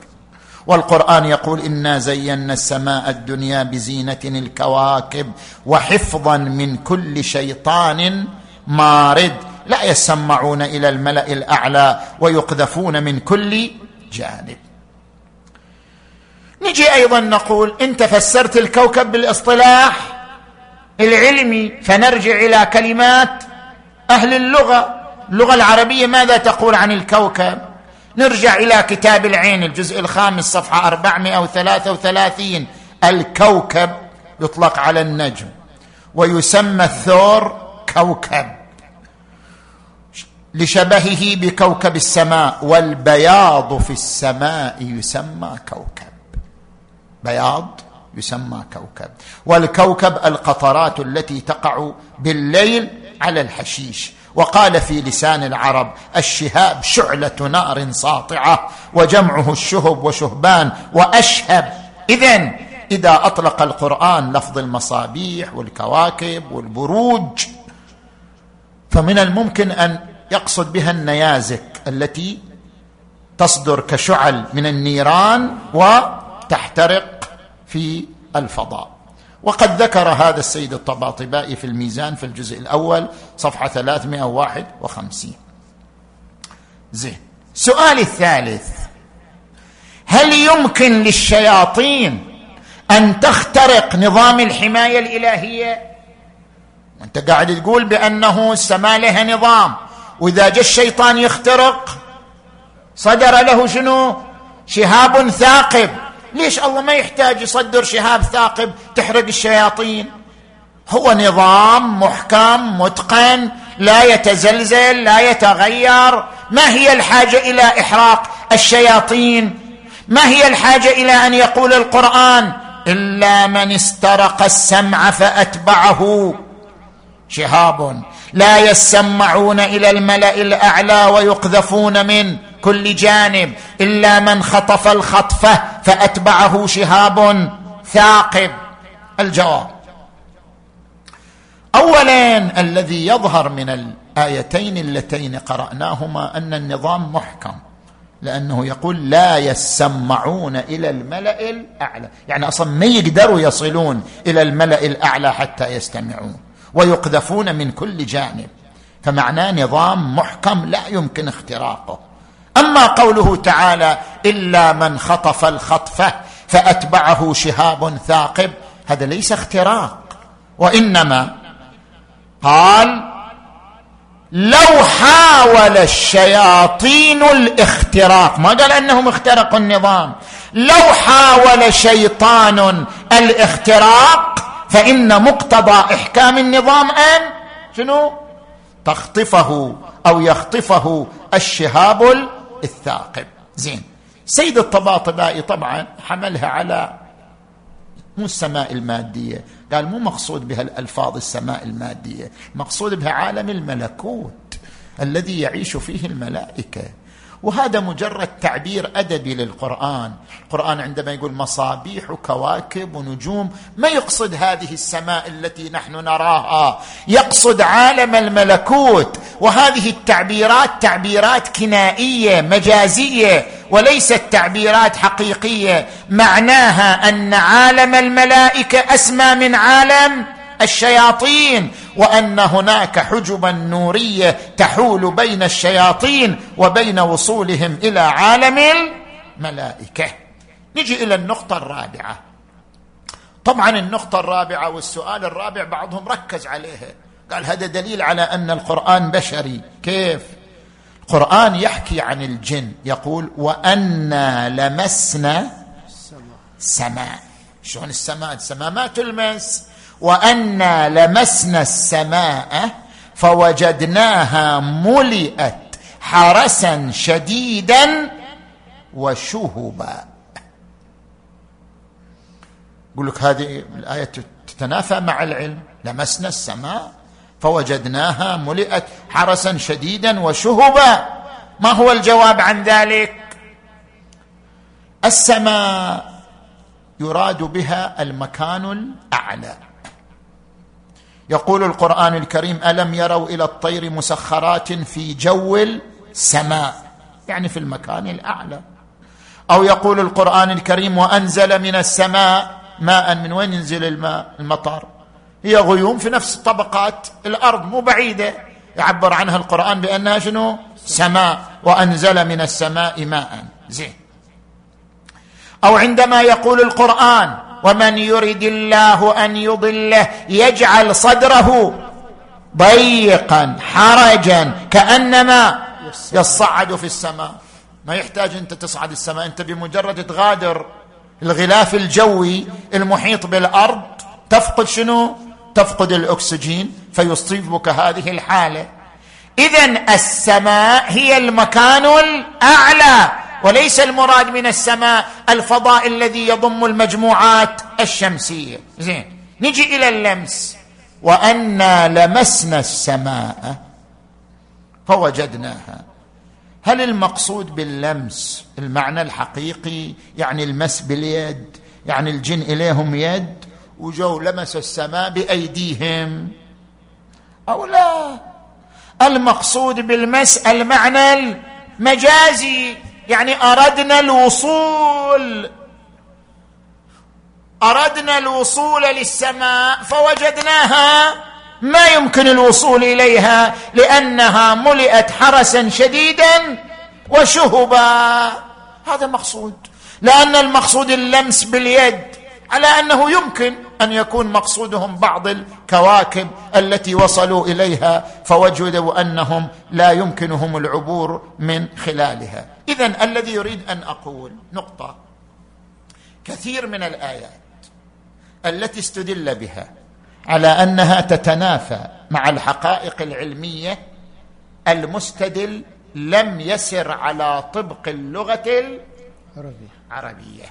والقرآن يقول إنا زينا السماء الدنيا بزينة الكواكب وحفظا من كل شيطان مارد. لا يسمعون إلى الملأ الأعلى ويقذفون من كل جانب. نجي أيضا نقول انت فسرت الكوكب بالإصطلاح العلمي فنرجع إلى كلمات أهل اللغة. اللغة العربية ماذا تقول عن الكوكب؟ نرجع إلى كتاب العين الجزء الخامس صفحة 433 الكوكب يطلق على النجم ويسمى الثور كوكب لشبهه بكوكب السماء والبياض في السماء يسمى كوكب. بياض يسمى كوكب والكوكب القطرات التي تقع بالليل على الحشيش. وقال في لسان العرب الشهاب شعلة نار ساطعة وجمعه الشهب وشهبان وأشهب. اذا إذا أطلق القرآن لفظ المصابيح والكواكب والبروج فمن الممكن أن يقصد بها النيازك التي تصدر كشعل من النيران وتحترق في الفضاء. وقد ذكر هذا السيد الطباطبائي في الميزان في الجزء الأول صفحة 351 زين. سؤال الثالث. هل يمكن للشياطين أن تخترق نظام الحماية الإلهية؟ أنت قاعد تقول بأنه السماء لها نظام. وإذا جاء الشيطان يخترق صدر له شنو؟ شهاب ثاقب. ليش الله ما يحتاج يصدر شهاب ثاقب تحرق الشياطين؟ هو نظام محكم متقن لا يتزلزل لا يتغير. ما هي الحاجة إلى إحراق الشياطين؟ ما هي الحاجة إلى أن يقول القرآن إلا من استرق السمع فأتبعه؟ شهاب لا يسمعون إلى الملأ الأعلى ويقذفون من كل جانب إلا من خطف الخطفة فأتبعه شهاب ثاقب. الجواب اولا الذي يظهر من الآيتين اللتين قرأناهما أن النظام محكم لأنه يقول لا يسمعون إلى الملأ الأعلى. يعني أصلا ما يقدروا يصلون إلى الملأ الأعلى حتى يستمعون ويقذفون من كل جانب. فمعناه نظام محكم لا يمكن اختراقه. أما قوله تعالى إلا من خطف الخطفه فأتبعه شهاب ثاقب هذا ليس اختراق وإنما قال لو حاول الشياطين الاختراق ما قال أنهم اخترقوا النظام لو حاول شيطان الاختراق فإن مقتضى إحكام النظام أن شنو؟ تخطفه أو يخطفه الشهاب الثاقب. زين. سيد الطباطبائي طبعا حملها على مو السماء المادية. قال مو مقصود بها الألفاظ السماء المادية مقصود بها عالم الملكوت الذي يعيش فيه الملائكة. وهذا مجرد تعبير أدبي للقرآن. القرآن عندما يقول مصابيح كواكب ونجوم ما يقصد هذه السماء التي نحن نراها. يقصد عالم الملكوت. وهذه التعبيرات تعبيرات كنائية مجازية وليست تعبيرات حقيقية. معناها أن عالم الملائكة أسمى من عالم الشياطين وأن هناك حجبا نورية تحول بين الشياطين وبين وصولهم إلى عالم الملائكة. نجي إلى النقطة الرابعة. طبعا النقطة الرابعة والسؤال الرابع بعضهم ركز عليها. قال هذا دليل على أن القرآن بشري. كيف؟ القرآن يحكي عن الجن. يقول وأنا لمسنا سماء شلون السماء؟ السماء ما تلمس وانا لمسنا السماء فوجدناها ملئت حرسا شديدا وشهبا. يقول لك هذه الآية تتنافى مع العلم. لمسنا السماء فوجدناها ملئت حرسا شديدا وشهبا. ما هو الجواب عن ذلك؟ السماء يراد بها المكان الأعلى. يقول القرآن الكريم ألم يروا إلى الطير مسخرات في جو السماء؟ يعني في المكان الأعلى. أو يقول القرآن الكريم وأنزل من السماء ماء من وين ينزل الماء؟ المطر. هي غيوم في نفس طبقات الأرض مو بعيدة. يعبر عنها القرآن بأنها شنو؟ سماء. وأنزل من السماء ماء. زين. أو عندما يقول القرآن ومن يرد الله أن يضله يجعل صدره ضيقا حرجا كأنما يصعد في السماء. ما يحتاج أنت تصعد السماء أنت بمجرد تغادر الغلاف الجوي المحيط بالأرض تفقد شنو؟ تفقد الأكسجين فيصيبك هذه الحالة. اذا السماء هي المكان الأعلى. وليس المراد من السماء الفضاء الذي يضم المجموعات الشمسية. زين. نجي إلى اللمس. وأنا لمسنا السماء فوجدناها. هل المقصود باللمس المعنى الحقيقي؟ يعني المس باليد. يعني الجن إليهم يد وجو لمسوا السماء بأيديهم. أو لا. المقصود بالمس المعنى المجازي. يعني أردنا الوصول. أردنا الوصول للسماء فوجدناها. ما يمكن الوصول إليها؟ لأنها ملئت حرسا شديدا وشهبا. هذا المقصود لأن المقصود اللمس باليد. على أنه يمكن أن يكون مقصودهم بعض الكواكب التي وصلوا إليها فوجدوا أنهم لا يمكنهم العبور من خلالها. اذا الذي يريد أن أقول نقطة كثير من الآيات التي استدل بها على أنها تتنافى مع الحقائق العلمية المستدل لم يسر على طبق اللغة العربية.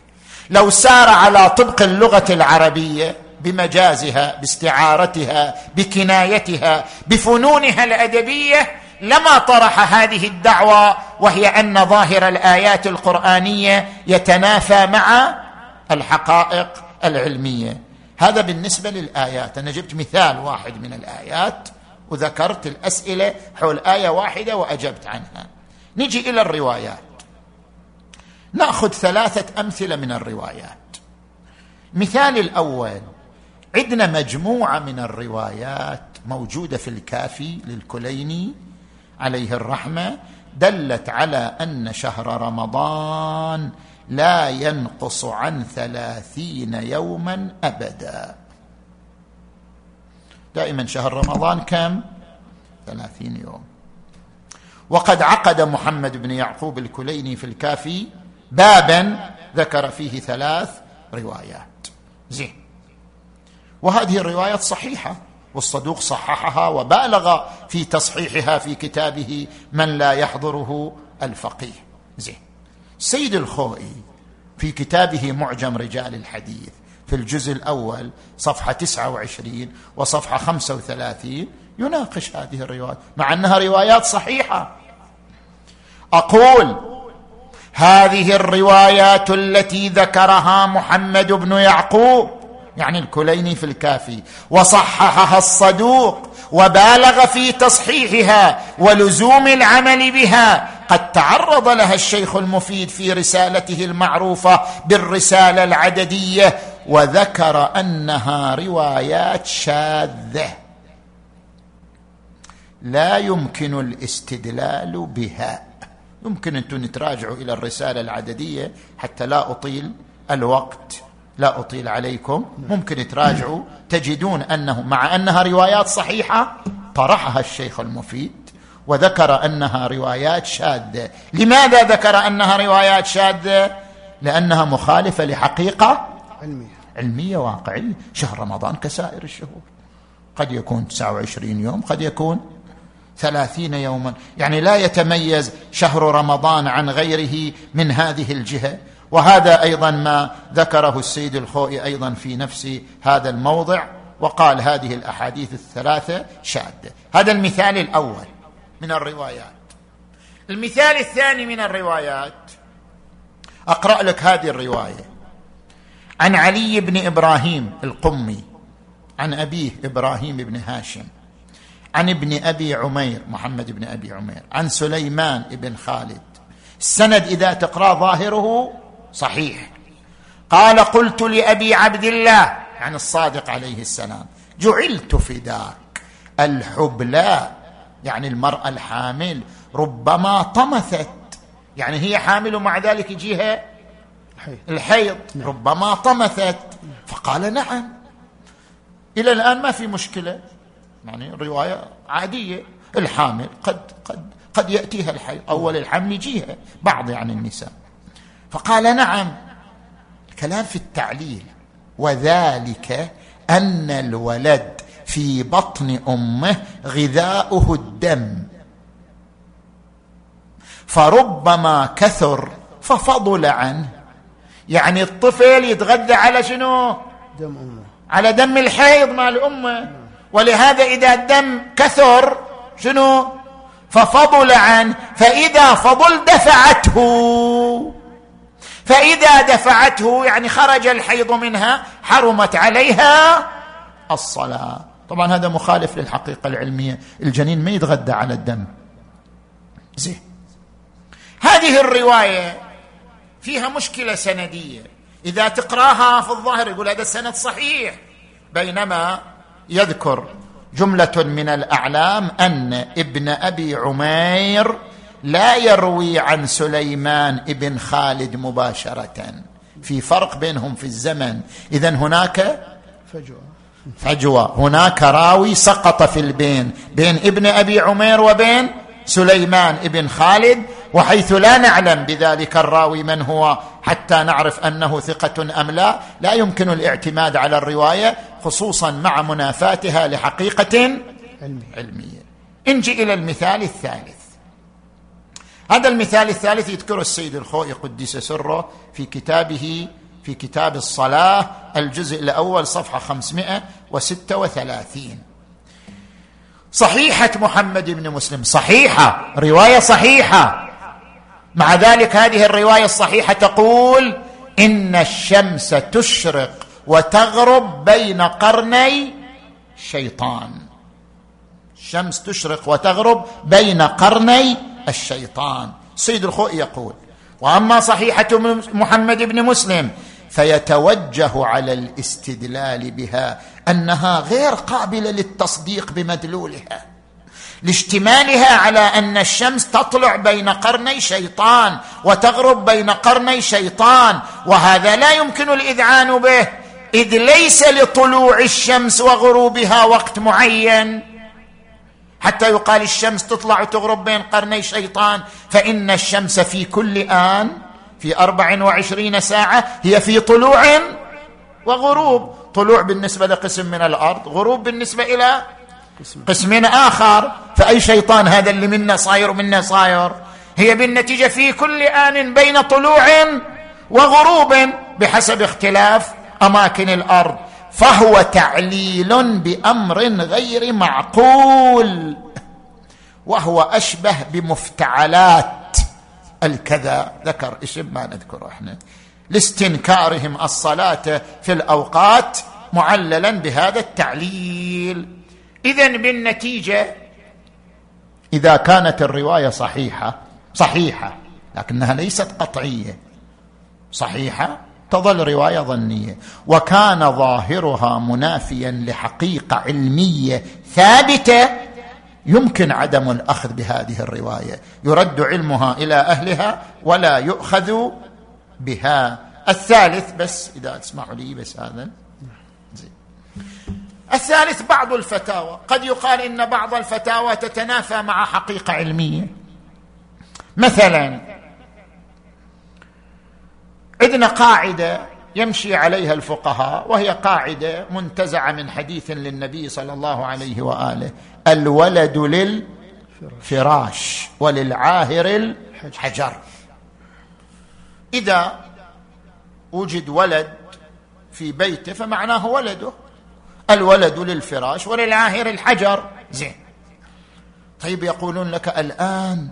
لو سار على طبق اللغة العربية بمجازها باستعارتها بكنايتها بفنونها الأدبية لما طرح هذه الدعوة وهي أن ظاهر الآيات القرآنية يتنافى مع الحقائق العلمية. هذا بالنسبة للآيات. أنا جبت مثال واحد من الآيات وذكرت الأسئلة حول آية واحدة وأجبت عنها. نجي إلى الروايات. ناخذ ثلاثة أمثلة من الروايات. مثال الأول عندنا مجموعة من الروايات موجودة في الكافي للكليني عليه الرحمة دلت على أن شهر رمضان لا ينقص عن ثلاثين يوما ابدا. دائما شهر رمضان كم؟ ثلاثين يوم. وقد عقد محمد بن يعقوب الكليني في الكافي بابا ذكر فيه ثلاث روايات. زين. وهذه الروايات صحيحة والصدوق صححها وبالغ في تصحيحها في كتابه من لا يحضره الفقيه. زين. سيد الخوئي في كتابه معجم رجال الحديث في الجزء الأول صفحة 29 وصفحة 35 يناقش هذه الروايات مع أنها روايات صحيحة. أقول هذه الروايات التي ذكرها محمد بن يعقوب يعني الكليني في الكافي وصححها الصدوق وبالغ في تصحيحها ولزوم العمل بها قد تعرض لها الشيخ المفيد في رسالته المعروفة بالرسالة العددية وذكر أنها روايات شاذة. لا يمكن الاستدلال بها. يمكن أنتم تراجعوا إلى الرسالة العددية حتى لا أطيل الوقت. لا أطيل عليكم. ممكن تراجعوا. تجدون أنه مع أنها روايات صحيحة طرحها الشيخ المفيد وذكر أنها روايات شاذة. لماذا ذكر أنها روايات شاذة؟ لأنها مخالفة لحقيقة علمية. علمية واقعية. شهر رمضان كسائر الشهور. قد يكون 29 يوم قد يكون ثلاثين يوما. يعني لا يتميز شهر رمضان عن غيره من هذه الجهة. وهذا أيضا ما ذكره السيد الخوئي أيضا في نفس هذا الموضع وقال هذه الأحاديث الثلاثة شادة. هذا المثال الأول من الروايات. المثال الثاني من الروايات. أقرأ لك هذه الرواية. عن علي بن إبراهيم القمي عن أبيه إبراهيم بن هاشم. عن ابن أبي عمير محمد بن أبي عمير عن سليمان بن خالد. السند إذا تقرأ ظاهره صحيح. قال قلت لأبي عبد الله عن الصادق عليه السلام جعلت فداك الحبلى يعني المرأة الحامل ربما طمثت. يعني هي حامل ومع ذلك يجيها الحيض نعم. ربما طمثت. فقال نعم. إلى الآن ما في مشكلة. يعني رواية عادية. الحامل قد قد قد يأتيها الحيض أول الحمل يجيها بعض يعني النساء. فقال نعم. الكلام في التعليل. وذلك أن الولد في بطن أمه غذاؤه الدم. فربما كثر ففضل عنه. يعني الطفل يتغذى على شنو؟ دم أمه. على دم الحيض مال أمه. ولهذا إذا الدم كثر شنو؟ ففضل عنه فإذا فضل دفعته. فإذا دفعته يعني خرج الحيض منها حرمت عليها الصلاة. طبعا هذا مخالف للحقيقة العلمية. الجنين ما يتغذى على الدم. زين. هذه الرواية فيها مشكلة سندية. إذا تقراها في الظاهر يقول هذا السند صحيح. بينما يذكر جملة من الأعلام أن ابن أبي عمير لا يروي عن سليمان ابن خالد مباشرة. في فرق بينهم في الزمن. اذا هناك فجوة. فجوة. هناك راوي سقط في البين. بين ابن أبي عمير وبين سليمان ابن خالد. وحيث لا نعلم بذلك الراوي من هو حتى نعرف أنه ثقة أم لا. لا يمكن الاعتماد على الرواية خصوصا مع منافاتها لحقيقة علمية. نجي إلى المثال الثالث. هذا المثال الثالث يذكره السيد الخوئي قدس سره في كتابه في كتاب الصلاة الجزء الأول صفحة 536 صحيحة محمد بن مسلم. صحيحة. رواية صحيحة. مع ذلك هذه الرواية الصحيحة تقول إن الشمس تشرق وتغرب بين قرني شيطان الشمس تشرق وتغرب بين قرني الشيطان. سيد الخوئي يقول وأما صحيحة محمد بن مسلم فيتوجه على الاستدلال بها أنها غير قابلة للتصديق بمدلولها. لاشتمالها على أن الشمس تطلع بين قرني شيطان وتغرب بين قرني شيطان وهذا لا يمكن الإذعان به إذ ليس لطلوع الشمس وغروبها وقت معين. حتى يقال الشمس تطلع وتغرب بين قرني شيطان فإن الشمس في كل آن في أربع وعشرين ساعة هي في طلوع وغروب. طلوع بالنسبة لقسم من الأرض غروب بالنسبة إلى قسم آخر. فأي شيطان هذا اللي منا صاير ومنا صاير؟ هي بالنتيجة في كل آن بين طلوع وغروب بحسب اختلاف أماكن الأرض. فهو تعليل بأمر غير معقول. وهو أشبه بمفتعلات الكذا. ذكر اسم ما نذكره إحنا. لاستنكارهم الصلاة في الأوقات معللا بهذا التعليل. اذا بالنتيجة إذا كانت الرواية صحيحة صحيحة لكنها ليست قطعية صحيحة تظل رواية ظنية. وكان ظاهرها منافيا لحقيقة علمية ثابتة يمكن عدم الأخذ بهذه الرواية. يرد علمها إلى أهلها ولا يؤخذ بها. الثالث بس إذا تسمحوا لي بس هذا. الثالث بعض الفتاوى. قد يقال إن بعض الفتاوى تتنافى مع حقيقة علمية. مثلا عندنا قاعدة يمشي عليها الفقهاء وهي قاعدة منتزعة من حديث للنبي صلى الله عليه وآله. الولد للفراش وللعاهر الحجر. إذا وجد ولد في بيته فمعناه ولده. الولد للفراش وللعاهر الحجر. زين. طيب يقولون لك الآن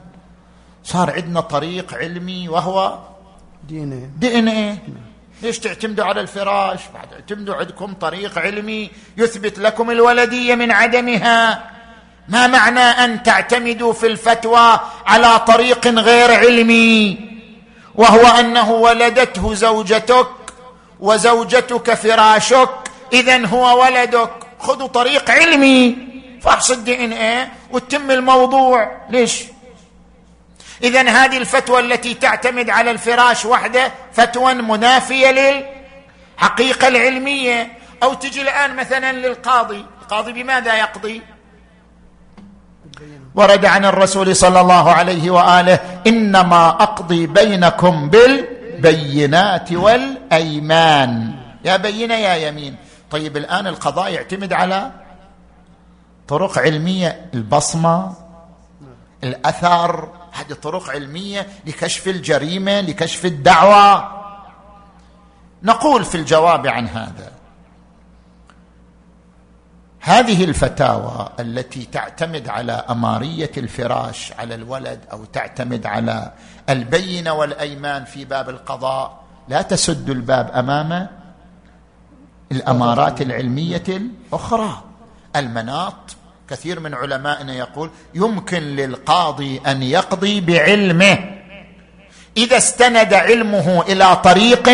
صار عندنا طريق علمي وهو دي إن إيه. دي إن إيه. ليش تعتمدوا على الفراش؟ بعد اعتمدوا عندكم طريق علمي يثبت لكم الولدية من عدمها. ما معنى أن تعتمدوا في الفتوى على طريق غير علمي؟ وهو أنه ولدته زوجتك وزوجتك فراشك اذا هو ولدك. خذوا طريق علمي. فحص الدي إن إيه؟ وتتم الموضوع. ليش؟ اذا هذه الفتوى التي تعتمد على الفراش وحده فتوى منافية للحقيقه العلمية. أو تجي الآن مثلا للقاضي. القاضي بماذا يقضي؟ ورد عن الرسول صلى الله عليه وآله إنما أقضي بينكم بالبينات والأيمان. يا بينة يا يمين. طيب الآن القضاء يعتمد على طرق علمية البصمة الأثر. هذه طرق علمية لكشف الجريمة لكشف الدعوة. نقول في الجواب عن هذا هذه الفتاوى التي تعتمد على أمارية الفراش على الولد أو تعتمد على البينه والأيمان في باب القضاء لا تسد الباب امام الأمارات العلمية الأخرى. المناط كثير من علمائنا يقول يمكن للقاضي أن يقضي بعلمه. إذا استند علمه إلى طريق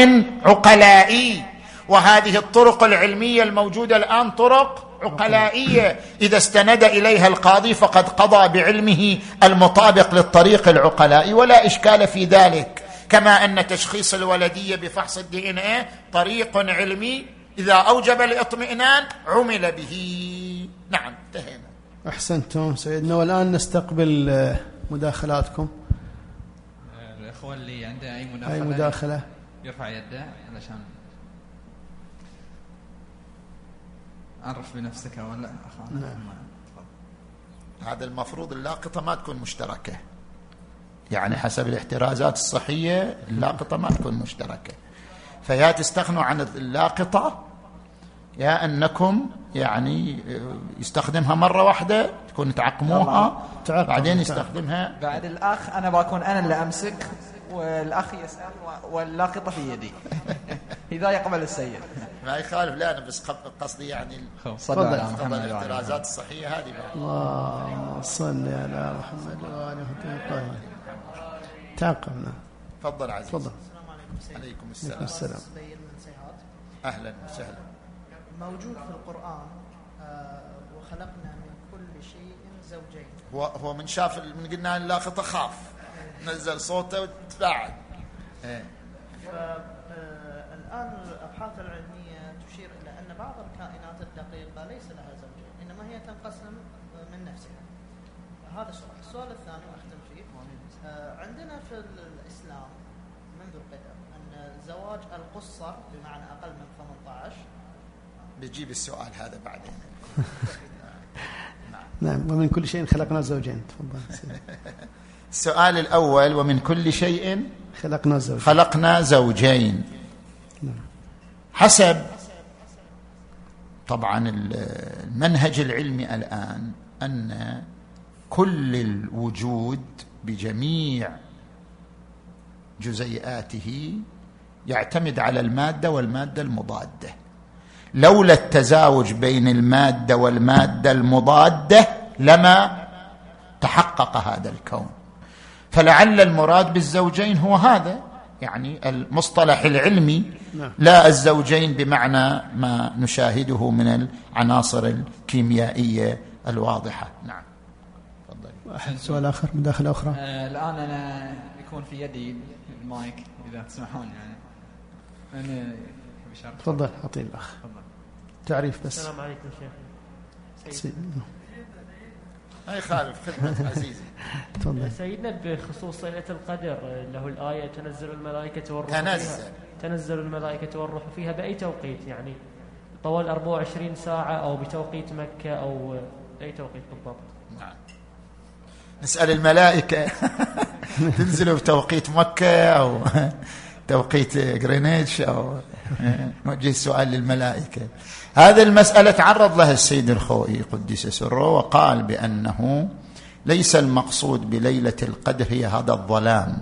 عقلائي وهذه الطرق العلمية الموجودة الآن طرق عقلائية. إذا استند إليها القاضي فقد قضى بعلمه المطابق للطريق العقلائي ولا إشكال في ذلك. كما أن تشخيص الولدية بفحص الدي إن إيه طريق علمي إذا أوجب الاطمئنان عمل به. نعم انتهينا. أحسنتم. سيدنا والآن نستقبل آه، مداخلاتكم. الإخوة اللي عنده أي مداخلة؟ أي مداخلة؟ يرفع يده علشان عرف بنفسك ولا نعم. هذا المفروض اللاقطة ما تكون مشتركة. يعني حسب الاحترازات الصحية اللاقطة ما تكون مشتركة. فيا تستغنوا عن اللاقطة يا أنكم يعني يستخدمها مرة واحدة تكون تعقموها تعقم. بعدين يستخدمها. بعد الأخ أنا بكون أنا اللي أمسك والأخ يسأل واللاقطه في يدي. إذا يقبل السيد. ما يخالف. لا أنا بس قصدي يعني وعلى آله. الاحترازات الصحية هذه بعد. اللهم صل على محمد وآله الطاهرين تعقبنا تفضل عزيز. تفضل. عليكم عليكم السلام السلام. أهلا وسهلا. موجود في القرآن آه، وخلقنا من كل شيء زوجين. هو هو من شاف من قلنا اللاقطه خاف. نزل صوته وتفاعل إيه. فالآن الأبحاث العلمية تشير إلى أن بعض الكائنات الدقيقة ليس لها زوجين إنما هي تنقسم من نفسها. هذا سؤال. السؤال الثاني وأختم فيه. آه، عندنا في الإسلام منذ القدم أن زواج القصر بمعنى أقل من 18 بيجيب السؤال هذا بعدين. نعم ومن كل شيء خلقنا زوجين. تفضل. السؤال الأول ومن كل شيء خلقنا زوجين. خلقنا زوجين. حسب طبعا المنهج العلمي الآن أن كل الوجود بجميع جزيئاته يعتمد على المادة والمادة المضادة. لولا التزاوج بين المادة والمادة المضادة لما تحقق هذا الكون. فلعل المراد بالزوجين هو هذا يعني المصطلح العلمي نعم. لا الزوجين بمعنى ما نشاهده من العناصر الكيميائية الواضحة. نعم. تفضل. أحد سؤال آخر مداخلة أخرى. آه، الآن أنا يكون في يدي المايك إذا تسمحون يعني. أنا. تفضل أعطي الأخ. تفضل. تعريف بس. السلام عليكم شيخ. سي- ما يخالف خدمة عزيزي. تفضل. سيدنا بخصوص ليلة القدر له الآية تنزل الملائكة والروح تنزل. فيها تنزل. الملائكة والروح فيها بأي توقيت يعني؟ طوال 24 ساعة أو بتوقيت مكة أو أي توقيت بالضبط؟ نعم. نسأل الملائكة. تنزلوا بتوقيت مكة أو توقيت غرينيتش أو نوجه السؤال للملائكة. هذه المسألة تعرض لها السيد الخوئي قدس سره وقال بأنه ليس المقصود بليلة القدر هي هذا الظلام.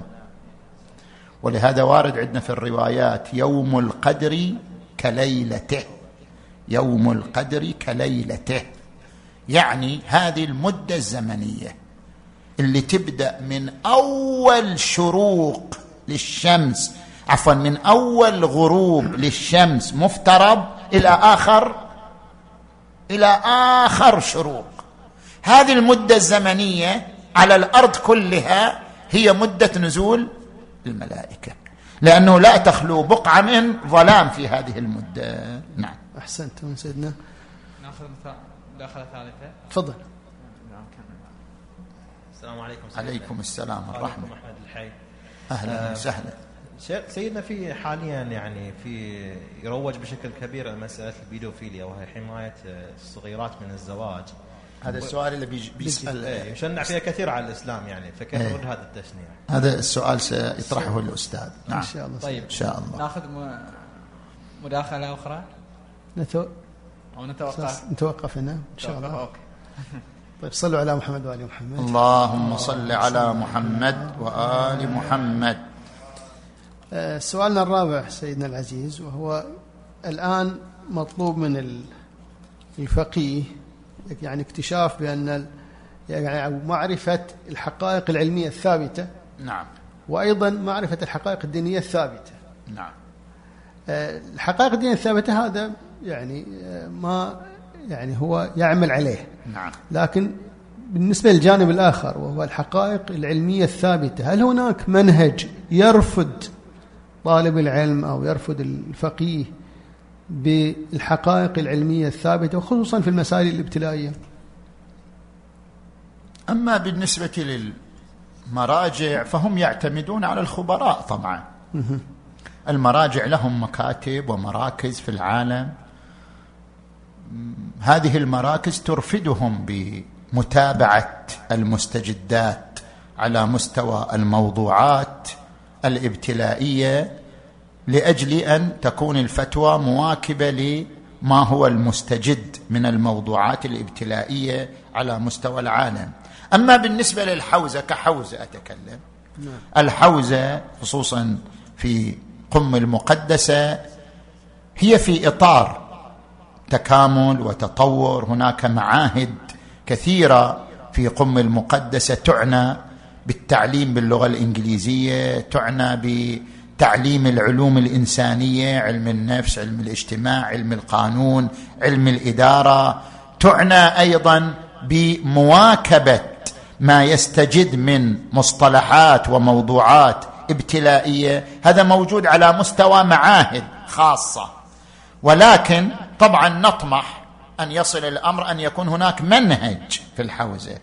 ولهذا وارد عندنا في الروايات يوم القدر كليلته. يوم القدر كليلته. يعني هذه المدة الزمنية اللي تبدأ من أول شروق للشمس عفوا من أول غروب للشمس مفترض إلى آخر إلى آخر شروق. هذه المدة الزمنية على الأرض كلها هي مدة نزول الملائكة. لأنه لا تخلو بقعة من ظلام في هذه المدة. نعم. أحسنت من سيدنا. ناخذ مداخلة ثالثة. تفضل. السلام عليكم سيدنا. عليكم السلام ورحمة محمد الحي. أهلا وسهلا. سيدنا في حاليا يعني في يروج بشكل كبير مسألة البيدوفيليا وهي حماية الصغيرات من الزواج. هذا السؤال اللي بيج- بيسال إيه يشنع فيها كثير على الإسلام يعني فكيف. يرد هذا التشنيع؟ هذا السؤال سيطرحه الأستاذ. نعم. ان شاء الله. طيب. إن شاء الله. ناخذ مداخلة أخرى؟ نتو... أو نتوقع نتوقف هنا. إن شاء نتوقف، الله. أوكي. طيب صلوا على محمد وآل محمد. اللهم صل على محمد وآل محمد. آه، سؤالنا الرابع سيدنا العزيز وهو الآن مطلوب من ال- الفقيه يعني اكتشاف بأن يعني معرفة الحقائق العلمية الثابتة. نعم. وأيضا معرفة الحقائق الدينية الثابتة. نعم. آه، الحقائق الدينية الثابتة هذا يعني آه، ما يعني هو يعمل عليه. نعم. لكن بالنسبة للجانب الآخر وهو الحقائق العلمية الثابتة هل هناك منهج يرفض طالب العلم أو يرفض الفقيه بالحقائق العلمية الثابتة وخصوصا في المسائل الابتلائية. أما بالنسبة للمراجع فهم يعتمدون على الخبراء طبعا. المراجع لهم مكاتب ومراكز في العالم. هذه المراكز ترفدهم بمتابعة المستجدات على مستوى الموضوعات. الابتلائية لأجل أن تكون الفتوى مواكبة لما هو المستجد من الموضوعات الابتلائية على مستوى العالم. أما بالنسبة للحوزة كحوزة أتكلم. الحوزة خصوصا في قم المقدسة هي في إطار تكامل وتطور. هناك معاهد كثيرة في قم المقدسة تعنى بالتعليم باللغة الإنجليزية تعنى بتعليم العلوم الإنسانية علم النفس علم الاجتماع علم القانون علم الإدارة. تعنى أيضا بمواكبة ما يستجد من مصطلحات وموضوعات ابتلائية. هذا موجود على مستوى معاهد خاصة. ولكن طبعا نطمح أن يصل الأمر أن يكون هناك منهج في الحوزة.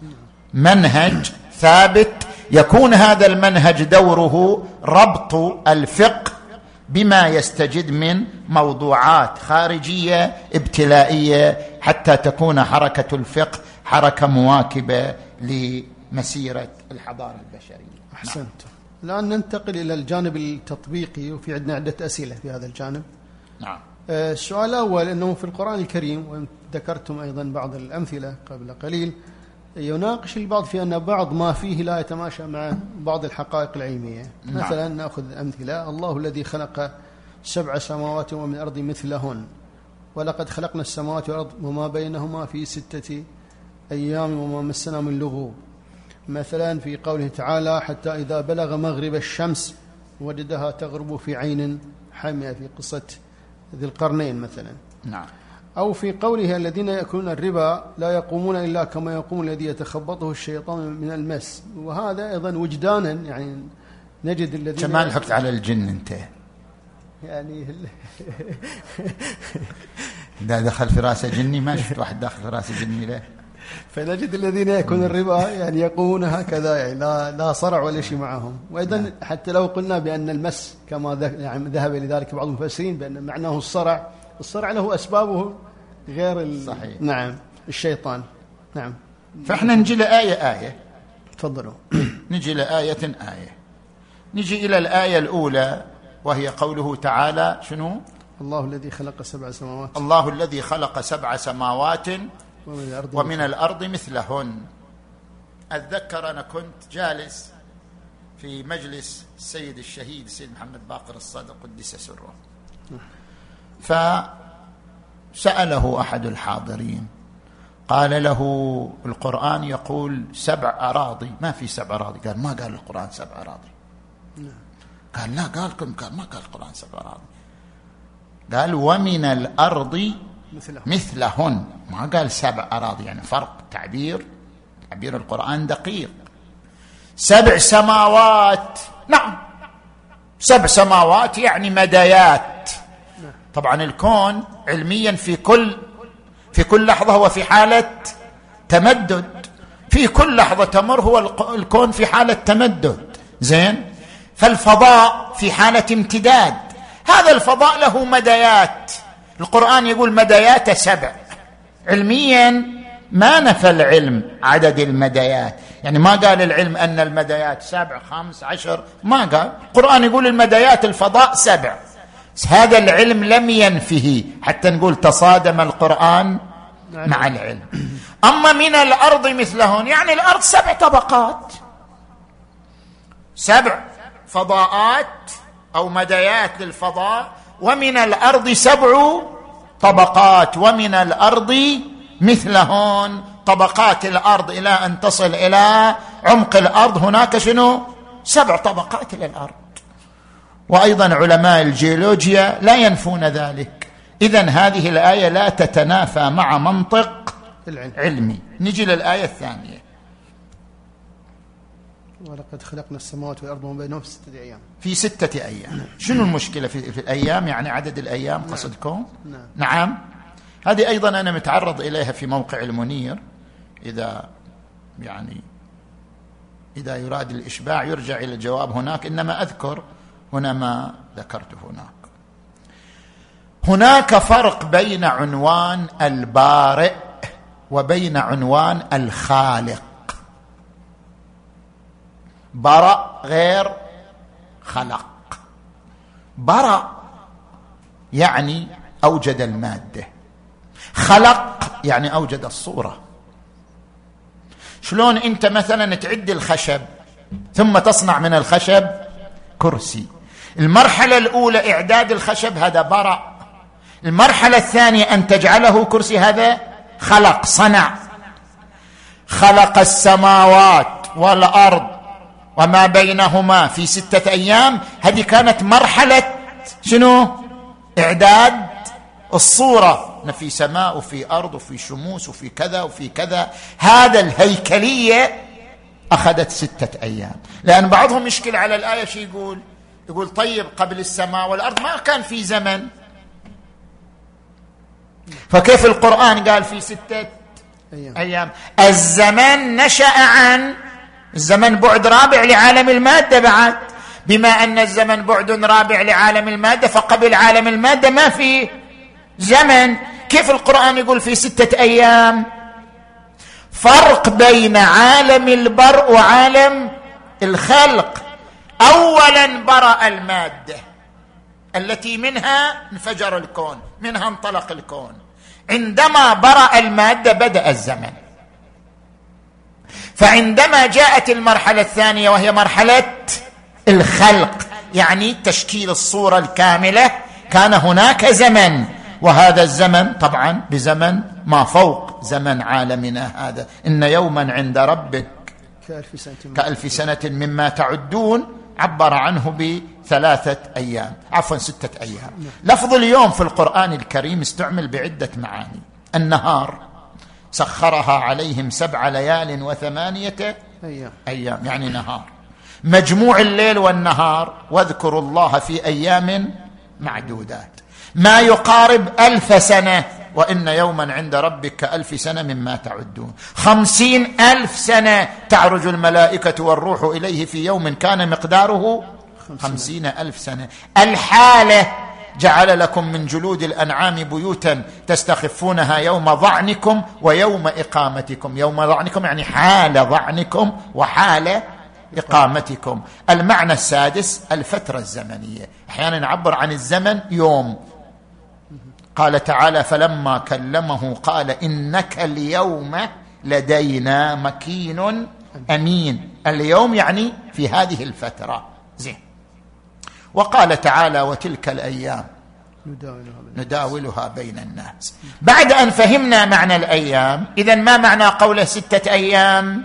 منهج ثابت يكون هذا المنهج دوره ربط الفقه بما يستجد من موضوعات خارجية ابتلائية حتى تكون حركة الفقه حركة مواكبة لمسيرة الحضارة البشرية. أحسنت. الآن ننتقل إلى الجانب التطبيقي وفي عندنا عدة أسئلة في هذا الجانب. نعم. آه، السؤال الأول أنه في القرآن الكريم وذكرتم أيضا بعض الأمثلة قبل قليل يناقش البعض في أن بعض ما فيه لا يتماشى مع بعض الحقائق العلمية. نعم. مثلا نأخذ أمثلة. الله الذي خلق سبع سماوات ومن الأرض مثلهن ولقد خلقنا السماوات والأرض وما بينهما في ستة أيام وما مسنا من لغوب. مثلا في قوله تعالى حتى إذا بلغ مغرب الشمس وجدها تغرب في عين حامية. في قصة ذي القرنين مثلا. نعم. أو في قوله الذين يأكلون الربا لا يقومون إلا كما يقوم الذي يتخبطه الشيطان من المس. وهذا أيضا وجدانا يعني نجد الذين كمان حكت على الجن أنت. يعني إذا دخل في راسه جني ما شفت واحد داخل في راسه جني له. فنجد الذين يأكلون الربا يعني يقومون هكذا يعني لا لا صرع ولا شيء معهم. وأيضا حتى لو قلنا بأن المس كما يعني ذهب لذلك بعض المفسرين بأن معناه الصرع الصرع له أسبابه غير ال... صحيح. نعم الشيطان. نعم. فإحنا نجي لآية آية. تفضلوا. نجي لآية آية. نجي إلى الآية الأولى وهي قوله تعالى شنو؟ الله الذي خلق سبع سماوات. الله الذي خلق سبع سماوات ومن الأرض ومن الأرض مثلهن. اتذكر أنا كنت جالس في مجلس السيد الشهيد السيد محمد باقر الصدر قدس سره فسأله أحد الحاضرين. قال له القرآن يقول سبع أراضي. ما في سبع أراضي. قال ما قال القرآن سبع أراضي. قال لا قال قال ما قال القرآن سبع أراضي. قال ومن الأرض مثله مثلهن. ما قال سبع أراضي. يعني فرق تعبير. تعبير القرآن دقيق. سبع سماوات. نعم. سبع سماوات يعني مدايات. طبعا الكون علميا في كل في كل لحظة هو في حالة تمدد. في كل لحظة تمر هو الكون في حالة تمدد. زين؟ فالفضاء في حالة امتداد. هذا الفضاء له مدايات. القرآن يقول مدايات سبع. علميا ما نفى العلم عدد المدايات. يعني ما قال العلم أن المدايات سبع خمس عشر. ما قال. القرآن يقول المدايات الفضاء سبع. هذا العلم لم ينفه. حتى نقول تصادم القرآن مع العلم. أما من الأرض مثلهن يعني الأرض سبع طبقات. سبع فضاءات أو مدايات للفضاء ومن الأرض سبع طبقات ومن الأرض مثلهن طبقات الأرض إلى أن تصل إلى عمق الأرض. هناك شنو؟ سبع طبقات للأرض. وأيضا علماء الجيولوجيا لا ينفون ذلك. اذا هذه الآية لا تتنافى مع منطق علمي. نجي للآية الثانية. ولقد خلقنا السماوات والأرض وما بينهم في ستة أيام. في ستة أيام. شنو المشكلة في, في الأيام؟ يعني عدد الأيام؟ قصدكم؟ نعم. نعم. هذه أيضا أنا متعرض إليها في موقع المنير. إذا يعني إذا يراد الإشباع يرجع إلى الجواب هناك. إنما أذكر هنا ما ذكرته هناك. هناك فرق بين عنوان البارئ وبين عنوان الخالق. برأ غير خلق. برأ يعني أوجد المادة. خلق يعني أوجد الصورة. شلون أنت مثلا تعد الخشب ثم تصنع من الخشب كرسي. المرحلة الأولى إعداد الخشب هذا برأ المرحلة الثانية أن تجعله كرسي هذا خلق صنع. خلق السماوات والأرض وما بينهما في ستة أيام. هذه كانت مرحلة شنو؟ إعداد الصورة. إن في سماء وفي أرض وفي شموس وفي كذا وفي كذا. هذا الهيكلية أخذت ستة أيام. لأن بعضهم يشكل على الآية شو يقول يقول طيب قبل السماء والأرض ما كان في زمن. فكيف القرآن قال في ستة أيام. أيام؟ الزمن نشأ عن الزمن بعد رابع لعالم المادة بعد. بما أن الزمن بعد رابع لعالم المادة فقبل عالم المادة ما في زمن. كيف القرآن يقول في ستة أيام؟ فرق بين عالم البرء وعالم الخلق. أولا برأ المادة التي منها انفجر الكون منها انطلق الكون. عندما برأ المادة بدأ الزمن. فعندما جاءت المرحلة الثانية وهي مرحلة الخلق يعني تشكيل الصورة الكاملة كان هناك زمن. وهذا الزمن طبعا بزمن ما فوق زمن عالمنا هذا. إن يوما عند ربك كألف سنة مما تعدون. عبر عنه بثلاثة أيام عفوا ستة أيام. لفظ اليوم في القرآن الكريم استعمل بعدة معاني. النهار سخرها عليهم سبع ليال وثمانية أيام. أيام يعني نهار. مجموع الليل والنهار واذكروا الله في أيام معدودات. ما يقارب ألف سنة. وإن يوما عند ربك كألف سنة مما تعدون. خمسين ألف سنة تعرج الملائكة والروح إليه في يوم كان مقداره خمسين ألف سنة. الحالة جعل لكم من جلود الأنعام بيوتا تستخفونها يوم ضعنكم ويوم إقامتكم. يوم ضعنكم يعني حال ضعنكم وحال إقامتكم. المعنى السادس الفترة الزمنية. أحيانا نعبر عن الزمن يوم. قال تعالى فلما كلمه قال إنك اليوم لدينا مكين أمين. اليوم يعني في هذه الفترة. زين. وقال تعالى وتلك الأيام نداولها بين الناس. بعد أن فهمنا معنى الأيام اذا ما معنى قوله ستة أيام؟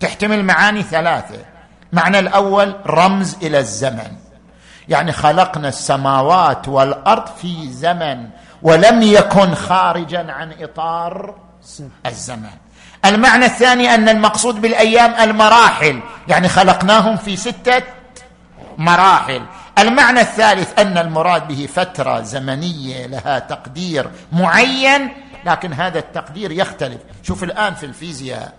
تحتمل معاني ثلاثة. معنى الأول رمز إلى الزمن. يعني خلقنا السماوات والأرض في زمن ولم يكن خارجا عن إطار الزمن. المعنى الثاني أن المقصود بالأيام المراحل يعني خلقناهم في ستة مراحل. المعنى الثالث أن المراد به فترة زمنية لها تقدير معين لكن هذا التقدير يختلف. شوف الآن في الفيزياء.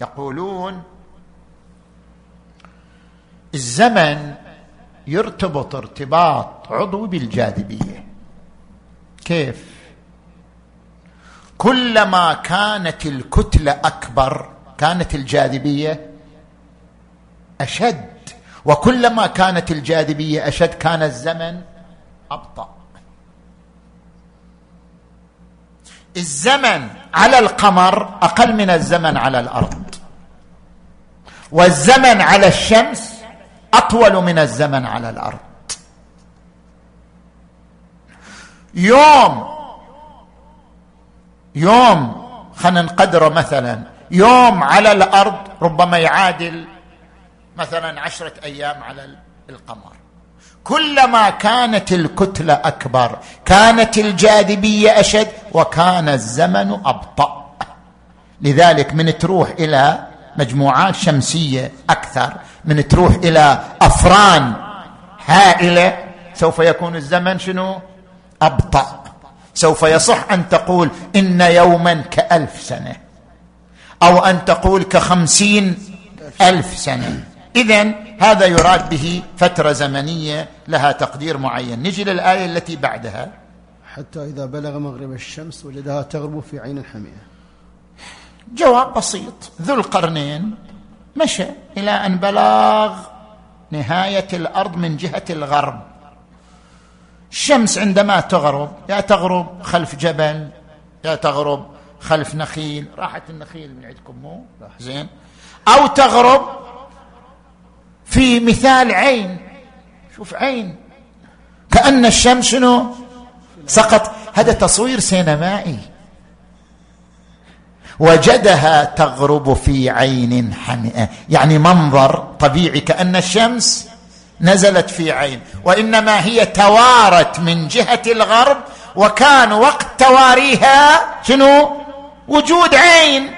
يقولون الزمن يرتبط ارتباط عضوي بالجاذبية. كيف؟ كلما كانت الكتلة أكبر كانت الجاذبية أشد وكلما كانت الجاذبية أشد كان الزمن أبطأ. الزمن على القمر أقل من الزمن على الأرض والزمن على الشمس أطول من الزمن على الأرض. يوم يوم خلينا نقدره مثلا يوم على الأرض ربما يعادل مثلا عشرة أيام على القمر. كلما كانت الكتلة أكبر كانت الجاذبية أشد وكان الزمن أبطأ. لذلك من تروح إلى مجموعات شمسية أكثر من تروح إلى أفران هائلة سوف يكون الزمن شنو؟ أبطأ. سوف يصح أن تقول إن يوما كألف سنة أو أن تقول كخمسين ألف سنة. اذا هذا يراد به فترة زمنية لها تقدير معين. نجي للآية التي بعدها. حتى إذا بلغ مغرب الشمس وجدها تغرب في عين حمئه جواب بسيط. ذو القرنين. مشى إلى أن بلغ نهاية الأرض من جهة الغرب. الشمس عندما تغرب يا تغرب خلف جبل يا تغرب خلف نخيل. راحت النخيل من عندكم مو؟ زين. أو تغرب في مثال عين. شوف عين. كأن الشمس شنو؟ سقط. هذا تصوير سينمائي. وجدها تغرب في عين حمئة. يعني منظر طبيعي كأن الشمس نزلت في عين. وإنما هي توارت من جهة الغرب وكان وقت تواريها شنو؟ وجود عين.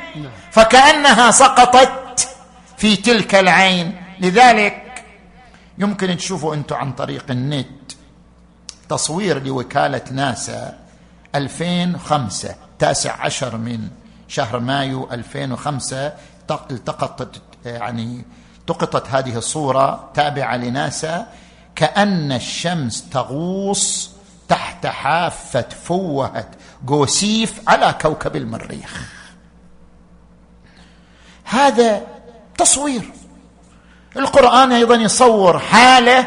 فكأنها سقطت في تلك العين. لذلك يمكن تشوفوا أنتم عن طريق النت تصوير لوكالة ناسا 2005 تاسع عشر من شهر مايو 2005 التقطت يعني التقطت هذه الصورة تابعة لناسا. كأن الشمس تغوص تحت حافة فوهة جوسيف على كوكب المريخ. هذا تصوير. القرآن أيضا يصور حالة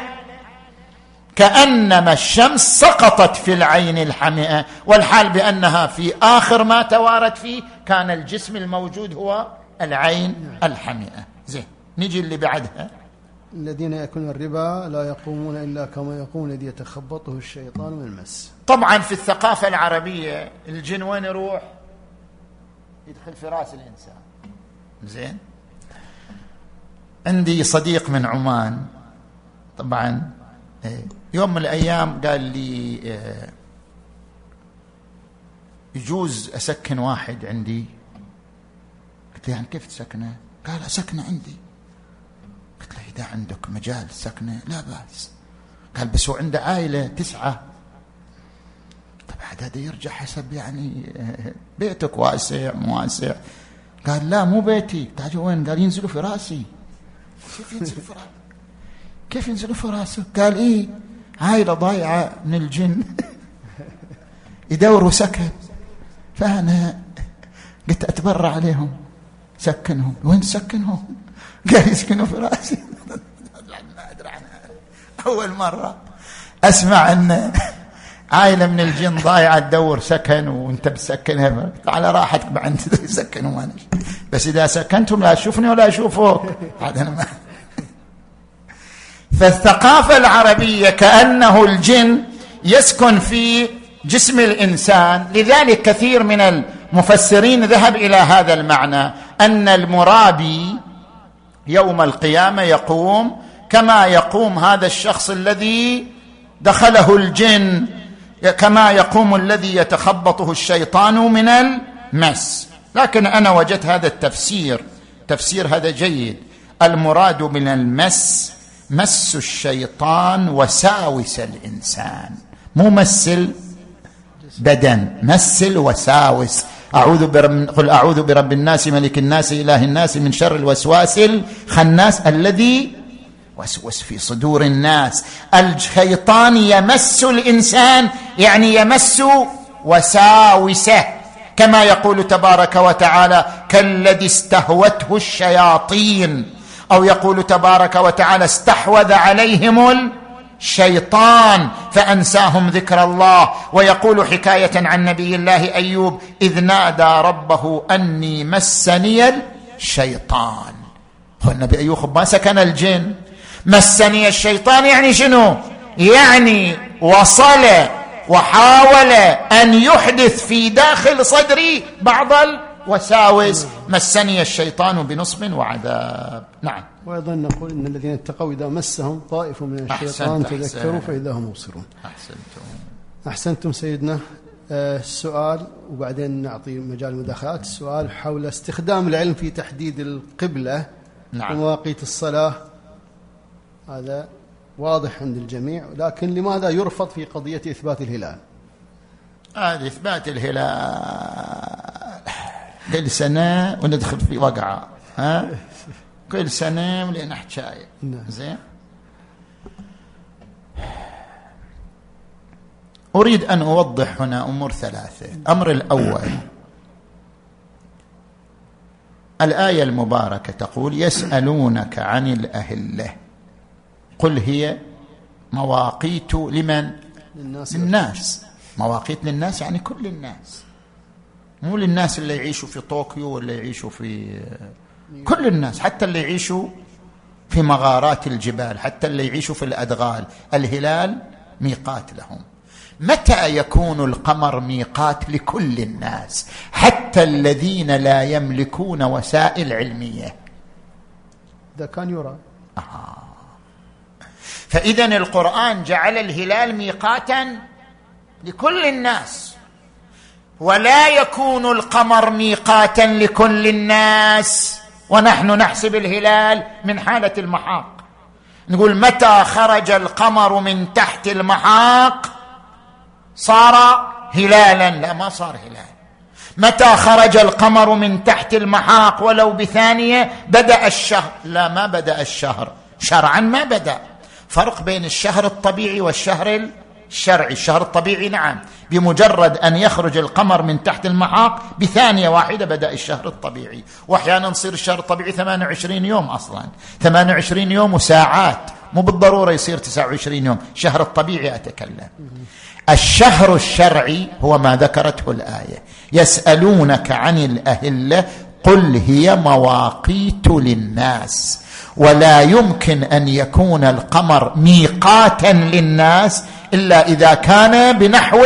كأنما الشمس سقطت في العين الحمئة والحال بأنها في آخر ما توارت فيه كان الجسم الموجود هو العين الحمئة. زين نجي اللي بعدها. الذين يأكلون الربا لا يقومون إلا كما يقوم الذي يتخبطه الشيطان من المس. طبعا في الثقافة العربية الجن وين يروح؟ يدخل في رأس الإنسان. زين. عندي صديق من عمان طبعا إيه، يوم من الأيام قال لي إيه، يجوز أسكن واحد عندي؟ قلت له يعني كيف تسكنه؟ قال أسكنه عندي. قلت له إذا عندك مجال سكنه لا بأس. قال بس هو عنده عائلة تسعة. طبعا هذا يرجع حسب يعني إيه، بيتك واسع مو واسع. قال لا مو بيتي. قال وين؟ قال ينزلوا في رأسي. كيف ينزل في راسه كيف ينزل في رأسه؟ قال إيه. عائله ضايعة من الجن. يدوروا سكن فأنا قلت أتبرع عليهم. سكنهم. وين تسكنهم؟ قال يسكنوا في رأسي. ما أدري عنها. أول مرة أسمع أن عائلة من الجن ضايعة تدور سكن وأنت بتسكنها. على راحتك بعد. تسكنوا ما بس إذا سكنتم لا تشوفني ولا اشوفك هذا ما فالثقافه العربيه كأنه الجن يسكن في جسم الإنسان. لذلك كثير من المفسرين ذهب إلى هذا المعنى أن المرابي يوم القيامة يقوم كما يقوم هذا الشخص الذي دخله الجن كما يقوم الذي يتخبطه الشيطان من المس. لكن أنا وجدت هذا التفسير تفسير هذا جيد. المراد من المس مس الشيطان وساوس الإنسان. مو مس بدن مس الوساوس أعوذ برب قل أعوذ برب الناس ملك الناس إله الناس من شر الوسواس الخناس الذي وسوس في صدور الناس. الشيطان يمس الإنسان يعني يمس وساوسه. كما يقول تبارك وتعالى كالذي استهوته الشياطين. أو يقول تبارك وتعالى استحوذ عليهم الشيطان فأنساهم ذكر الله ويقول حكاية عن نبي الله أيوب إذ نادى ربه أني مسني الشيطان. هو النبي أيوب ما سكن الجن. مسني الشيطان يعني شنو؟ يعني وصل وحاول أن يحدث في داخل صدري بعض الوساوس مسني الشيطان بنصب وعذاب. نعم. وأيضا نقول إن الذين اتقوا إذا مسهم طائف من الشيطان تذكروا فإذا هم مبصرون. أحسنتم. أحسنتم سيدنا. آه، السؤال وبعدين نعطي مجال المداخلات. السؤال حول استخدام العلم في تحديد القبلة نعم. ومواقيت الصلاة. هذا واضح عند الجميع لكن لماذا يرفض في قضية إثبات الهلال؟ هذه إثبات الهلال. كل سنة وندخل في وقعة ها؟ كل سنة ولنا حكاية. نعم. زين؟ أريد أن أوضح هنا أمور ثلاثة. الأمر الأول. الآية المباركة تقول يسألونك عن الأهلة. قل هي مواقيت لمن؟ للناس, للناس. مواقيت للناس يعني كل الناس. مو للناس اللي يعيشوا في طوكيو ولا يعيشوا في كل الناس حتى اللي يعيشوا في مغارات الجبال حتى اللي يعيشوا في الأدغال. الهلال ميقات لهم. متى يكون القمر ميقات لكل الناس؟ حتى الذين لا يملكون وسائل علمية. إذا كان يرى. آه. فاذا القرآن جعل الهلال ميقاتا لكل الناس. ولا يكون القمر ميقاتا لكل الناس ونحن نحسب الهلال من حالة المحاق. نقول متى خرج القمر من تحت المحاق؟ صار هلالا. لا ما صار هلال. متى خرج القمر من تحت المحاق؟ ولو بثانية بدأ الشهر. لا ما بدأ الشهر. شرعا ما بدأ. فرق بين الشهر الطبيعي والشهر الشرعي الشهر الطبيعي نعم. بمجرد أن يخرج القمر من تحت المحاق بثانية واحدة بدأ الشهر الطبيعي. وأحيانا يصير الشهر الطبيعي 28 يوم أصلا. 28 يوم وساعات. مو بالضرورة يصير 29 يوم. الشهر الطبيعي أتكلم. الشهر الشرعي هو ما ذكرته الآية. يسألونك عن الأهلة قل هي مواقيت للناس. ولا يمكن أن يكون القمر ميقاتا للناس إلا إذا كان بنحو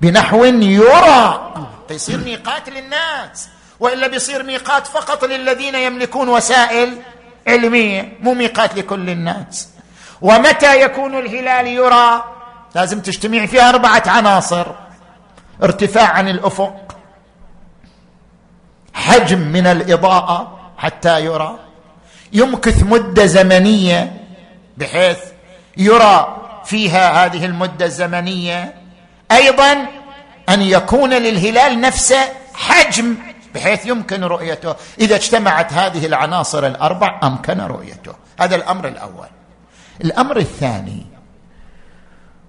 بنحو يرى. فيصير ميقات للناس وإلا بيصير ميقات فقط للذين يملكون وسائل علمية مو ميقات لكل الناس. ومتى يكون الهلال يرى؟ لازم تجتمع فيها أربعة عناصر. ارتفاع عن الأفق حجم من الإضاءة حتى يرى يمكث مدة زمنية بحيث يرى فيها هذه المدة الزمنية أيضا أن يكون للهلال نفسه حجم بحيث يمكن رؤيته. إذا اجتمعت هذه العناصر الأربع أمكن رؤيته. هذا الأمر الأول. الأمر الثاني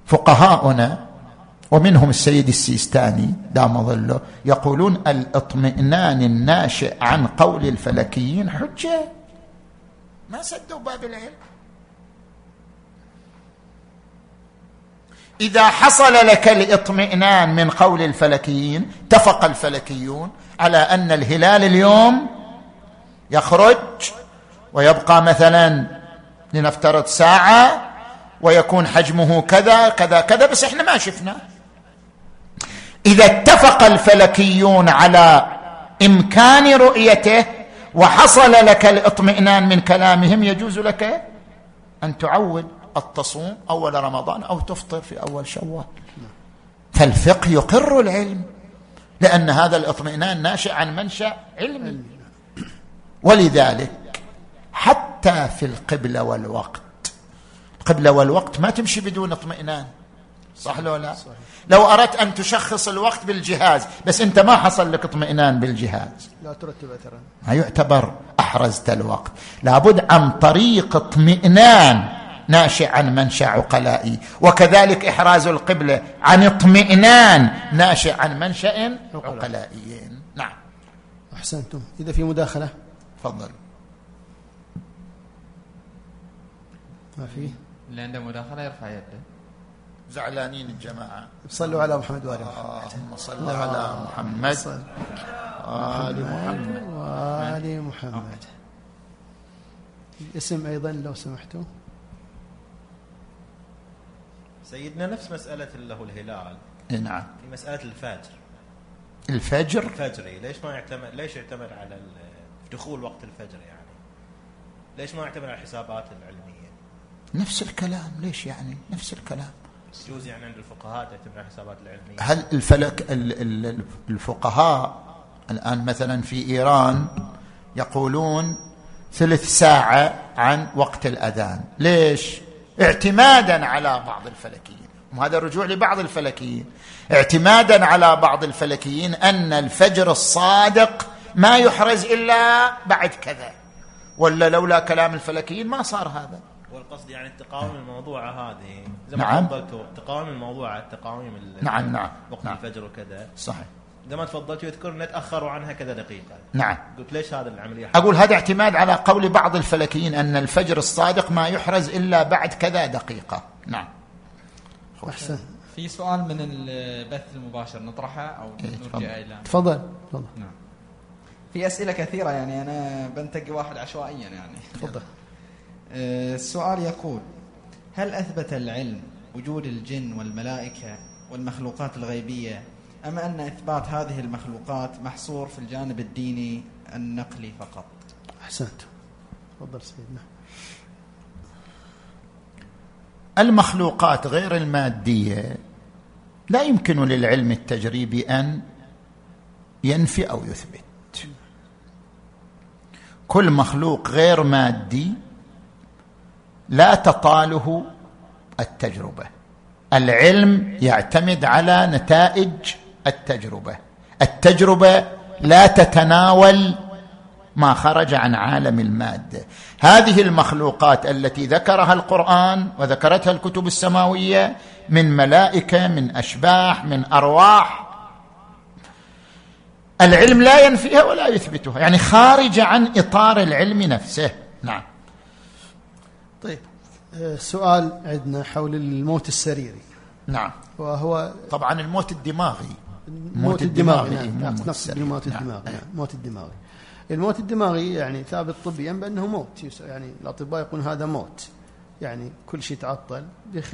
فقهاؤنا ومنهم السيد السيستاني دام ظله يقولون الإطمئنان الناشئ عن قول الفلكيين حجة. ما سدوا باب العلم. إذا حصل لك الاطمئنان من قول الفلكيين اتفق الفلكيون على أن الهلال اليوم يخرج ويبقى مثلا لنفترض ساعة ويكون حجمه كذا كذا كذا بس إحنا ما شفنا. إذا اتفق الفلكيون على إمكان رؤيته وحصل لك الاطمئنان من كلامهم يجوز لك أن تعود التصوم أول رمضان أو تفطر في أول شوال. فالفقه يقر العلم لأن هذا الاطمئنان ناشئ عن منشأ علمي ولذلك حتى في القبلة والوقت القبله والوقت ما تمشي بدون اطمئنان. صح لو لا؟ صحيح. لو أردت أن تشخص الوقت بالجهاز بس أنت ما حصل لك اطمئنان بالجهاز. لا ترتب اثرا. ما يعتبر أحرزت الوقت. لابد عن طريق اطمئنان ناشئ عن منشأ عقلائي. وكذلك إحراز القبله عن اطمئنان ناشئ عن منشأ عقلائي نعم. أحسنتم. إذا في مداخلة؟ تفضل. ما في؟ اللي عنده مداخلة يرفع يده. زعلانين الجماعة. صلوا على محمد وآل محمد. اللهم صل على محمد. وآل محمد وآل محمد. الاسم أيضا لو سمحتوا سيدنا نفس مسألة له الهلال. نعم. في مسألة الفجر؟ الفجر الفجري ليش ما يعتمد ليش يعتمد على دخول وقت الفجر يعني؟ ليش ما يعتمد على الحسابات العلمية؟ نفس الكلام. ليش يعني؟ نفس الكلام. يجوز يعني عند الفقهاء تعتمد على الحسابات العلمية. هل الفلك الفقهاء الآن مثلا في إيران يقولون ثلث ساعة عن وقت الأذان. ليش؟ اعتمادا على بعض الفلكيين. وهذا رجوع لبعض الفلكيين. اعتمادا على بعض الفلكيين أن الفجر الصادق ما يحرز إلا بعد كذا. ولا لولا كلام الفلكيين ما صار هذا. والقصد يعني التقاوم الموضوعة هذه زي ما نعم. تقاوم الموضوعة التقاوم نعم نعم وقت نعم. الفجر وكذا. صحيح. زي ما تفضلت يذكر ان تأخروا عنها كذا دقيقة. نعم. قلت ليش هذا العملية؟ أقول هذا اعتماد على قول بعض الفلكيين أن الفجر الصادق ما يحرز إلا بعد كذا دقيقة. نعم. أحسن. في سؤال من البث المباشر نطرحه أو إيه، نرجع إلى تفضل تفضل. نعم. في أسئلة كثيرة يعني أنا بنتقي واحد عشوائيا يعني. تفضل. آه، السؤال يقول هل أثبت العلم وجود الجن والملائكة والمخلوقات الغيبية أم أن إثبات هذه المخلوقات محصور في الجانب الديني النقلي فقط؟ أحسنت. تفضل سيدنا. المخلوقات غير المادية لا يمكن للعلم التجريبي أن ينفي أو يثبت. كل مخلوق غير مادي لا تطاله التجربة. العلم يعتمد على نتائج التجربة. التجربة لا تتناول ما خرج عن عالم الماده هذه المخلوقات التي ذكرها القرآن وذكرتها الكتب السماوية من ملائكة من أشباح من أرواح. العلم لا ينفيها ولا يثبتها يعني خارجه عن إطار العلم نفسه. نعم. طيب آه، سؤال عندنا حول الموت السريري. نعم. وهو طبعا الموت الدماغي. الموت الدماغي نعم نقصد السريري. بالموت نعم. الدماغي نعم. الموت الدماغي الموت الدماغي يعني ثابت طبيا بأنه موت. يعني الأطباء يقولون هذا موت. يعني كل شيء تعطل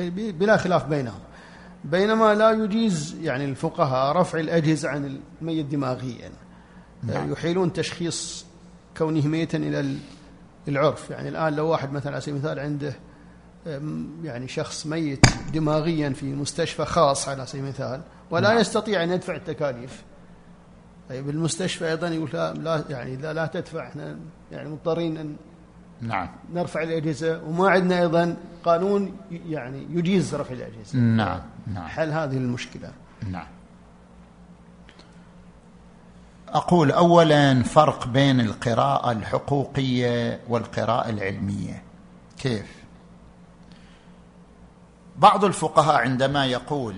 بلا خلاف بينهم. بينما لا يجيز يعني الفقهاء رفع الأجهزة عن الميت دماغيا. نعم. يحيلون تشخيص كونه ميتا إلى ال- العرف. يعني الآن لو واحد مثلا على سبيل المثال عنده يعني شخص ميت دماغيا في مستشفى خاص على سبيل المثال ولا نعم. يستطيع أن يدفع التكاليف. طيب المستشفى أيضا يقول لا, لا يعني اذا لا تدفع. إحنا يعني مضطرين أن نعم. نرفع الأجهزة. وما عندنا أيضا قانون يعني يجيز رفع الأجهزة. نعم نعم. حل هذه المشكلة. نعم. أقول اولا فرق بين القراءة الحقوقية والقراءة العلمية. كيف؟ بعض الفقهاء عندما يقول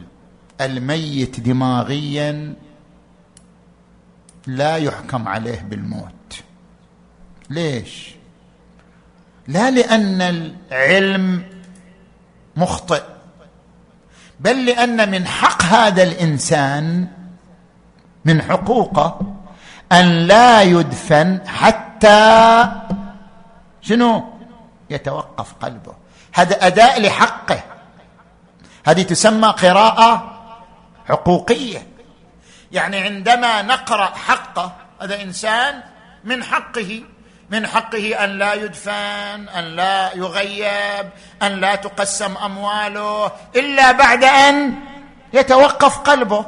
الميت دماغيا لا يحكم عليه بالموت. ليش؟ لا لأن العلم مخطئ بل لأن من حق هذا الإنسان من حقوقه أن لا يدفن حتى شنو؟ يتوقف قلبه. هذا أداء لحقه. هذه تسمى قراءة حقوقية. يعني عندما نقرأ حقه هذا إنسان من حقه من حقه أن لا يدفن أن لا يغيب أن لا تقسم أمواله إلا بعد أن يتوقف قلبه.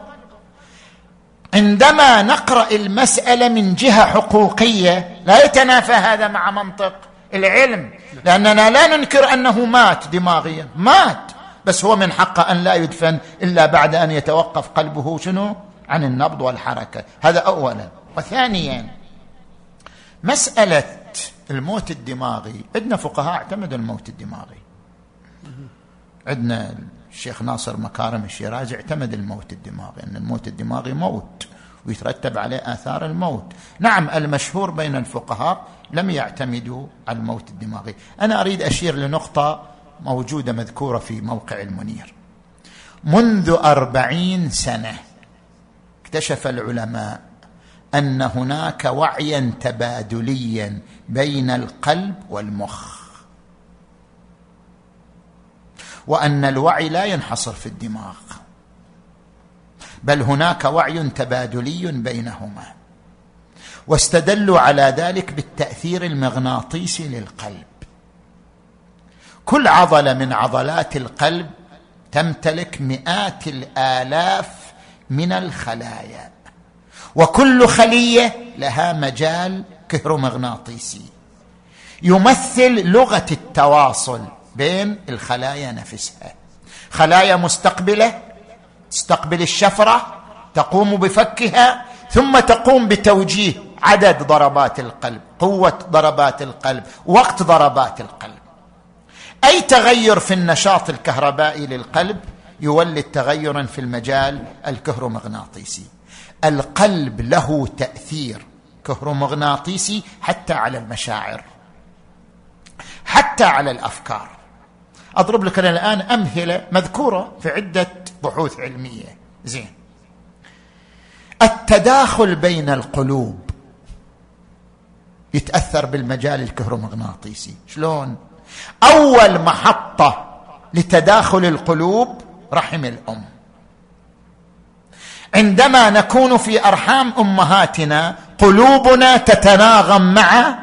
عندما نقرأ المسألة من جهة حقوقية لا يتنافى هذا مع منطق العلم لأننا لا ننكر أنه مات دماغيا. مات. بس هو من حقه أن لا يدفن إلا بعد أن يتوقف قلبه شنو؟ عن النبض والحركة. هذا اولا. وثانيا مسألة الموت الدماغي. عندنا فقهاء اعتمدوا الموت الدماغي. عندنا الشيخ ناصر مكارم الشيرازي اعتمد الموت الدماغي أن الموت الدماغي موت ويترتب عليه آثار الموت. نعم المشهور بين الفقهاء لم يعتمدوا على الموت الدماغي. أنا أريد أشير لنقطة موجودة مذكورة في موقع المنير. منذ أربعين سنة اكتشف العلماء أن هناك وعيا تبادليا بين القلب والمخ وأن الوعي لا ينحصر في الدماغ بل هناك وعي تبادلي بينهما واستدلوا على ذلك بالتأثير المغناطيسي للقلب. كل عضلة من عضلات القلب تمتلك مئات الآلاف من الخلايا. وكل خلية لها مجال كهرومغناطيسي. يمثل لغة التواصل بين الخلايا نفسها. خلايا مستقبلة تستقبل الشفرة تقوم بفكها ثم تقوم بتوجيه عدد ضربات القلب قوة ضربات القلب وقت ضربات القلب. أي تغير في النشاط الكهربائي للقلب يولد تغيرا في المجال الكهرومغناطيسي. القلب له تأثير كهرومغناطيسي حتى على المشاعر حتى على الأفكار. أضرب لك أنا الآن أمثلة مذكورة في عدة بحوث علمية. زين. التداخل بين القلوب يتأثر بالمجال الكهرومغناطيسي. شلون؟ أول محطة لتداخل القلوب رحم الأم. عندما نكون في أرحام أمهاتنا قلوبنا تتناغم مع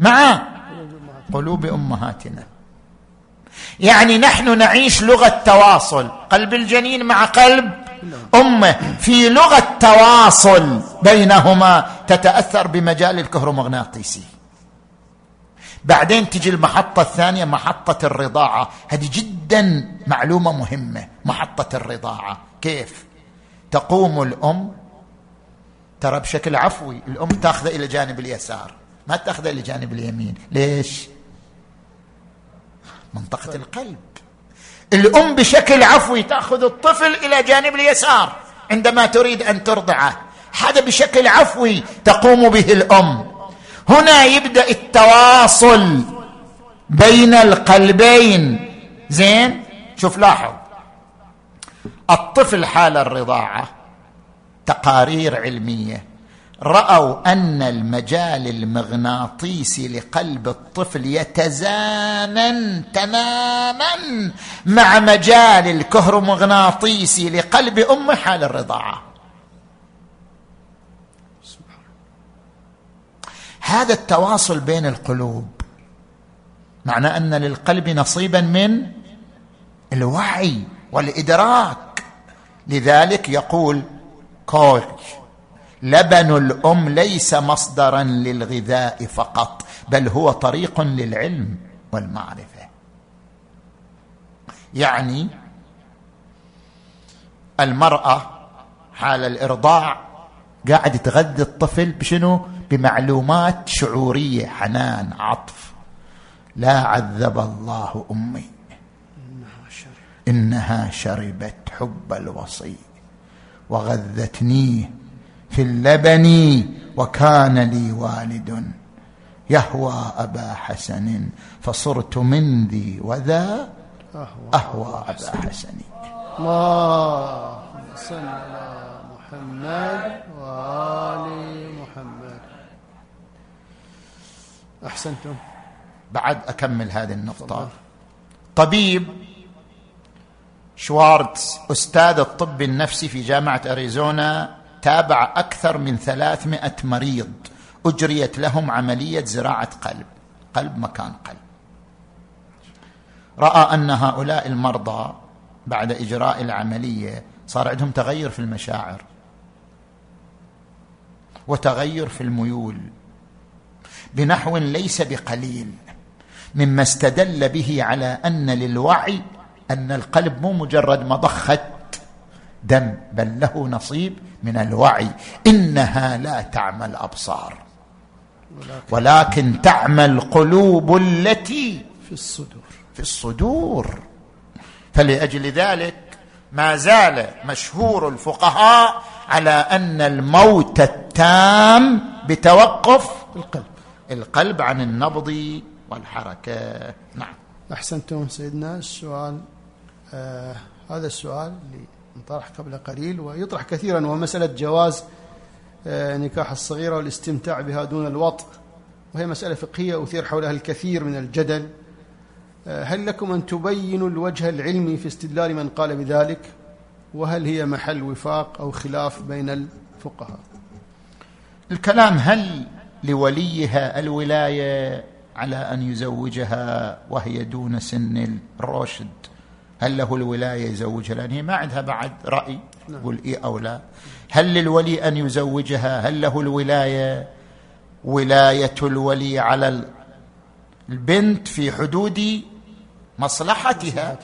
مع قلوب أمهاتنا. يعني نحن نعيش لغة تواصل. قلب الجنين مع قلب أمه. في لغة تواصل بينهما تتأثر بمجال الكهرومغناطيسي. بعدين تجي المحطة الثانية محطة الرضاعة. هذه جدا معلومة مهمة محطة الرضاعة. كيف؟ تقوم الأم ترى بشكل عفوي الأم تأخذه إلى جانب اليسار. ما تأخذه إلى جانب اليمين. ليش؟ منطقة القلب. الأم بشكل عفوي تأخذ الطفل إلى جانب اليسار عندما تريد أن ترضعه. هذا بشكل عفوي تقوم به الأم. هنا يبدأ التواصل بين القلبين. زين؟ شوف لاحظ. الطفل حال الرضاعة تقارير علمية. رأوا أن المجال المغناطيسي لقلب الطفل يتزامن تماما مع مجال الكهرومغناطيسي لقلب امه حال الرضاعة. هذا التواصل بين القلوب. معنى أن للقلب نصيبا من الوعي والإدراك. لذلك يقول كوتش لبن الأم ليس مصدرا للغذاء فقط بل هو طريق للعلم والمعرفة. يعني المرأة حال الإرضاع قاعد تغذي الطفل بشنو؟ بمعلومات شعورية حنان عطف. لا عذب الله أمي. إنها شربت حب الوصي وغذتنيه في اللبن وكان لي والد يهوى أبا حسن فصرت من ذي وذا أهوى أبا حسن. الله صل على محمد وآل محمد أحسنتم. بعد أكمل هذه النقطة. طبيب شوارتز أستاذ الطب النفسي في جامعة أريزونا تابع أكثر من ثلاثمائة مريض. أجريت لهم عملية زراعة قلب. قلب مكان قلب. رأى أن هؤلاء المرضى بعد إجراء العملية صار عندهم تغير في المشاعر وتغير في الميول. بنحو ليس بقليل مما استدل به على أن للوعي أن القلب مو مجرد مضخة دم بل له نصيب من الوعي. إنها لا تعمى الابصار ولكن تعمى القلوب التي في الصدور. في الصدور. فلأجل ذلك ما زال مشهور الفقهاء على أن الموت التام بتوقف القلب. القلب عن النبض والحركة. نعم. أحسنتم سيدنا. السؤال آه هذا السؤال اللي انطرح قبل قليل ويطرح كثيرا وهو مسألة جواز آه نكاح الصغيرة والاستمتاع بها دون الوطء. وهي مسألة فقهية أثير حولها الكثير من الجدل. آه هل لكم أن تبينوا الوجه العلمي في استدلال من قال بذلك؟ وهل هي محل وفاق أو خلاف بين الفقهاء؟ الكلام هل لوليها الولاية على أن يزوجها وهي دون سن الرشد. هل له الولاية يزوجها؟ لأن هي ما عندها بعد رأي. يقول اي أو لا. هل للولي أن يزوجها؟ هل له الولاية؟ ولاية الولي على البنت في حدود مصلحتها.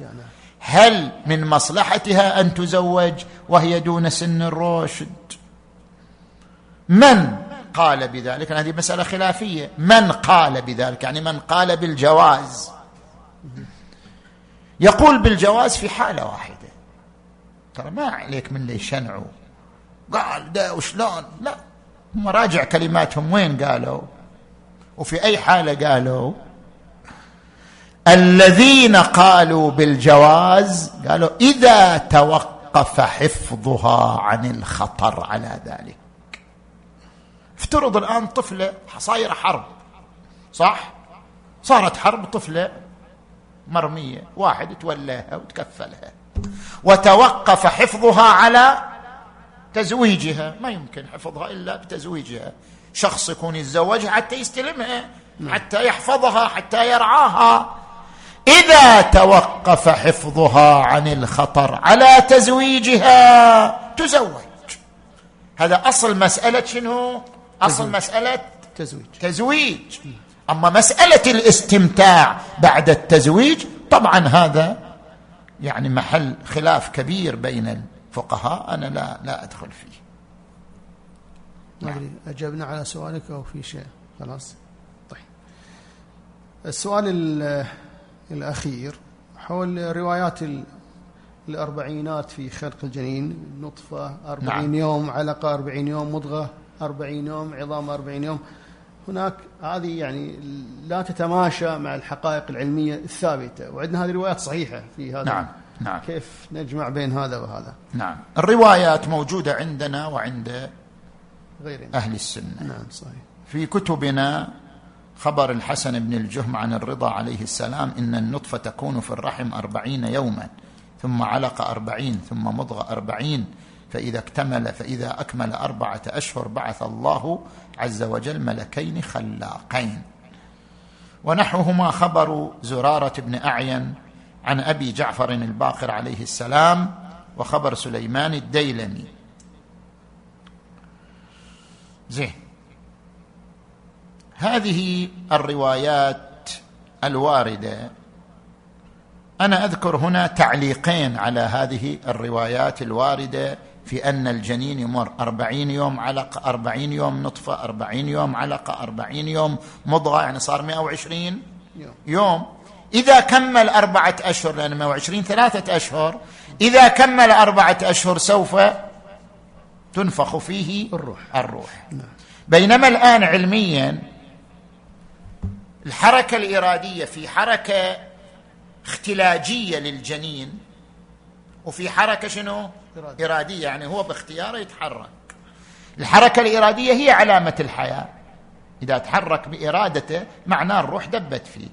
هل من مصلحتها أن تزوج وهي دون سن الرشد؟ من قال بذلك؟ هذه مسألة خلافية. من قال بذلك؟ يعني من قال بالجواز. يقول بالجواز في حالة واحدة. ترى ما عليك من اللي يشنعوا قال ده وشلون؟ لا. هم راجع كلماتهم. وين قالوا؟ وفي أي حالة قالوا؟ الذين قالوا بالجواز قالوا إذا توقف حفظها عن الخطر على ذلك. افترض الآن طفلة صايرة حرب صح؟ صارت حرب طفلة مرمية واحد تولاها وتكفلها وتوقف حفظها على تزويجها. ما يمكن حفظها إلا بتزويجها. شخص يكون يتزوجها حتى يستلمها حتى يحفظها حتى يرعاها. إذا توقف حفظها عن الخطر على تزويجها تزوج. هذا أصل مسألة شنو؟ أصل. مسألة تزويج. تزويج. أما مسألة الاستمتاع بعد التزويج طبعا هذا يعني محل خلاف كبير بين الفقهاء أنا لا لا أدخل فيه. نعم. اجبنا على سؤالك أو في شيء؟ خلاص. طيب. السؤال الأخير حول روايات الأربعينات في خلق الجنين نطفة أربعين نعم. يوم علقة أربعين يوم مضغة. أربعين يوم عظام أربعين يوم. هناك هذه يعني لا تتماشى مع الحقائق العلمية الثابتة. وعندنا هذه روايات صحيحة في هذا. نعم نعم. كيف نجمع بين هذا وهذا؟ نعم. الروايات موجودة عندنا وعند غيرنا. أهل السنة. نعم صحيح. في كتبنا خبر الحسن بن الجهم عن الرضا عليه السلام إن النطفة تكون في الرحم أربعين يوما ثم علق أربعين ثم مضغ أربعين فإذا اكتمل فإذا أكمل أربعة أشهر بعث الله عز وجل ملكين خلاقين. ونحوهما خبر زرارة بن أعين عن أبي جعفر الباقر عليه السلام وخبر سليمان الديلمي. زين. هذه الروايات الواردة. أنا أذكر هنا تعليقين على هذه الروايات الواردة في أن الجنين يمر أربعين يوم علقة أربعين يوم نطفة أربعين يوم علقة أربعين يوم مضغة يعني صار مئة وعشرين يوم. إذا كمل أربعة أشهر لأن 120 ثلاثة أشهر إذا كمل أربعة أشهر سوف تنفخ فيه الروح. الروح. بينما الآن علميا الحركة الإرادية في حركة اختلاجية للجنين وفي حركة شنو؟ إرادية. إرادية يعني هو باختياره يتحرك. الحركة الإرادية هي علامة الحياة. إذا تحرك بإرادته معناه الروح دبت فيه.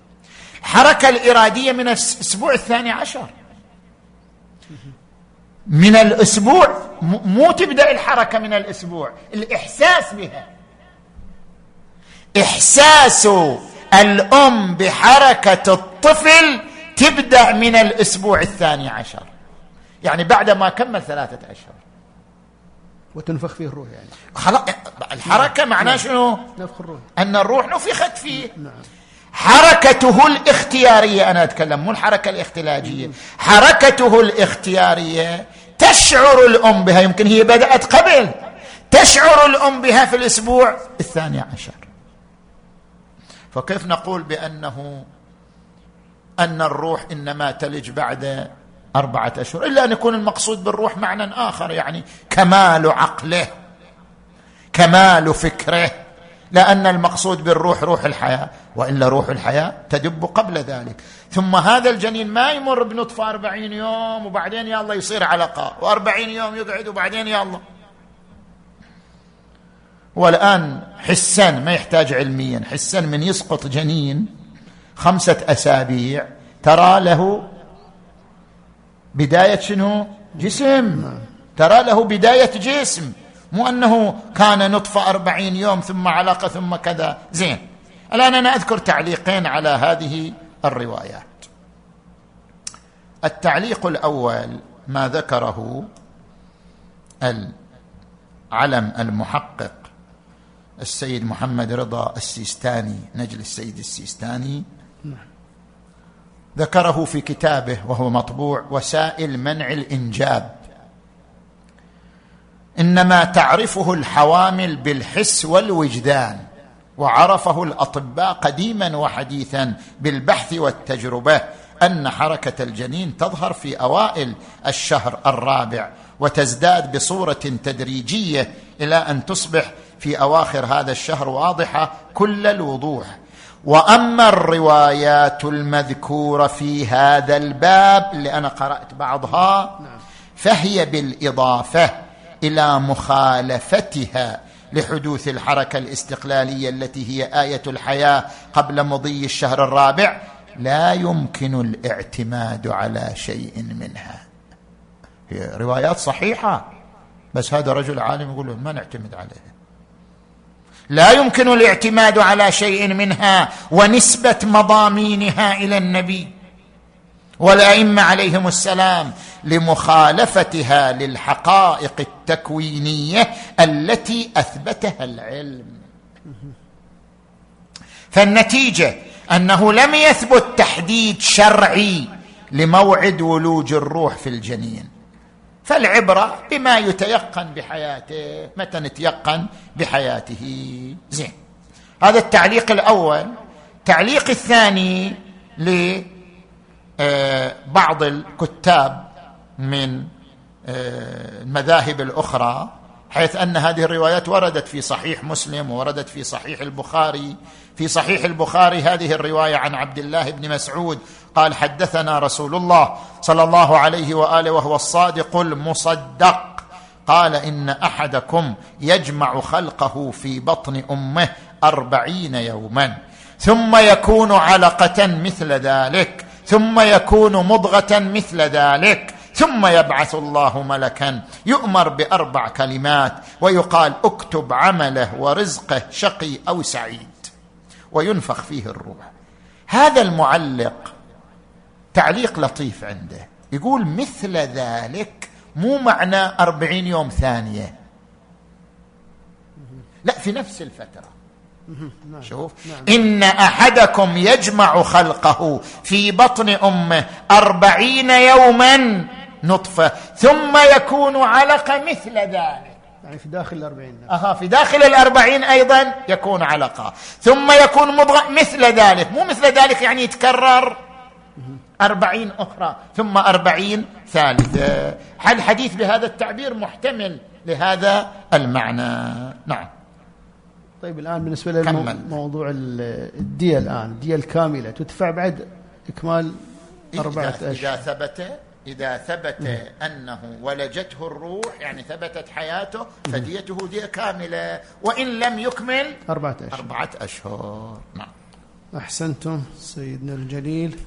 الحركة الإرادية من الأسبوع الثاني عشر. من الأسبوع مو تبدأ الحركة من الأسبوع الإحساس بها. إحساس الأم بحركة الطفل تبدأ من الأسبوع الثاني عشر. يعني بعد ما كمل ثلاثة أشهر. وتنفخ فيه الروح يعني. خلاص الحركة معناه شنو؟ نفخ الروح. أن الروح نفخت فيه. نعم. حركته الاختيارية أنا أتكلم مو الحركة الاختلاجية. حركته الاختيارية تشعر الأم بها يمكن هي بدأت قبل. تشعر الأم بها في الأسبوع الثاني عشر. فكيف نقول بأنه أن الروح إنما تلج بعد أربعة أشهر إلا أن يكون المقصود بالروح معنى آخر يعني كمال عقله كمال فكره لأن المقصود بالروح روح الحياة وإلا روح الحياة تدب قبل ذلك. ثم هذا الجنين ما يمر بنطفة أربعين يوم وبعدين الله يصير علقة وأربعين يوم يقعد وبعدين الله. والآن حسا ما يحتاج علميا حسا من يسقط جنين خمسة أسابيع ترى له بداية شنو؟ جسم. ترى له بداية جسم. مو أنه كان نطفة أربعين يوم ثم علقة ثم كذا. زين. الآن أنا أذكر تعليقين على هذه الروايات. التعليق الأول ما ذكره العلم المحقق السيد محمد رضا السيستاني نجل السيد السيستاني. ذكره في كتابه وهو مطبوع وسائل منع الإنجاب. إنما تعرفه الحوامل بالحس والوجدان وعرفه الأطباء قديما وحديثا بالبحث والتجربة أن حركة الجنين تظهر في أوائل الشهر الرابع وتزداد بصورة تدريجية إلى أن تصبح في أواخر هذا الشهر واضحة كل الوضوح. وأما الروايات المذكورة في هذا الباب اللي أنا قرأت بعضها فهي بالإضافة إلى مخالفتها لحدوث الحركة الاستقلالية التي هي آية الحياة قبل مضي الشهر الرابع لا يمكن الاعتماد على شيء منها. هي روايات صحيحة بس هذا رجل عالم يقول ما نعتمد عليها لا يمكن الاعتماد على شيء منها ونسبة مضامينها إلى النبي. والأئمة عليهم السلام لمخالفتها للحقائق التكوينية التي أثبتها العلم. فالنتيجة أنه لم يثبت تحديد شرعي لموعد ولوج الروح في الجنين. فالعبرة بما يتيقن بحياته متى نتيقن بحياته؟ زين. هذا التعليق الأول. التعليق الثاني لبعض الكتاب من المذاهب الأخرى. حيث أن هذه الروايات وردت في صحيح مسلم ووردت في صحيح البخاري. في صحيح البخاري هذه الرواية عن عبد الله بن مسعود. قال حدثنا رسول الله صلى الله عليه وآله وهو الصادق المصدق. قال إن أحدكم يجمع خلقه في بطن أمه أربعين يوما ثم يكون علقة مثل ذلك ثم يكون مضغة مثل ذلك ثم يبعث الله ملكا يؤمر بأربع كلمات ويقال اكتب عمله ورزقه شقي أو سعيد وينفخ فيه الروح. هذا المعلق تعليق لطيف عنده. يقول مثل ذلك مو معنى أربعين يوم ثانية. لا في نفس الفترة. شوف إن أحدكم يجمع خلقه في بطن أمه أربعين يوما. نطفة ثم يكون علقة مثل ذلك. يعني في داخل الأربعين. أها في داخل الأربعين أيضا يكون علقة. ثم يكون مضغة مثل ذلك. مو مثل ذلك يعني يتكرر. أربعين أخرى ثم أربعين ثالثة. الحديث بهذا التعبير محتمل لهذا المعنى؟ نعم. طيب الآن بالنسبة كمل. لموضوع الدية الآن. الدية الكاملة تدفع بعد إكمال أربعة أشهر. إذا ثبت إذا ثبت أنه ولجته الروح يعني ثبتت حياته فديته دية كاملة. وإن لم يكمل أربعة أشهر. أربعة أشهر. نعم. أحسنتم سيدنا الجليل.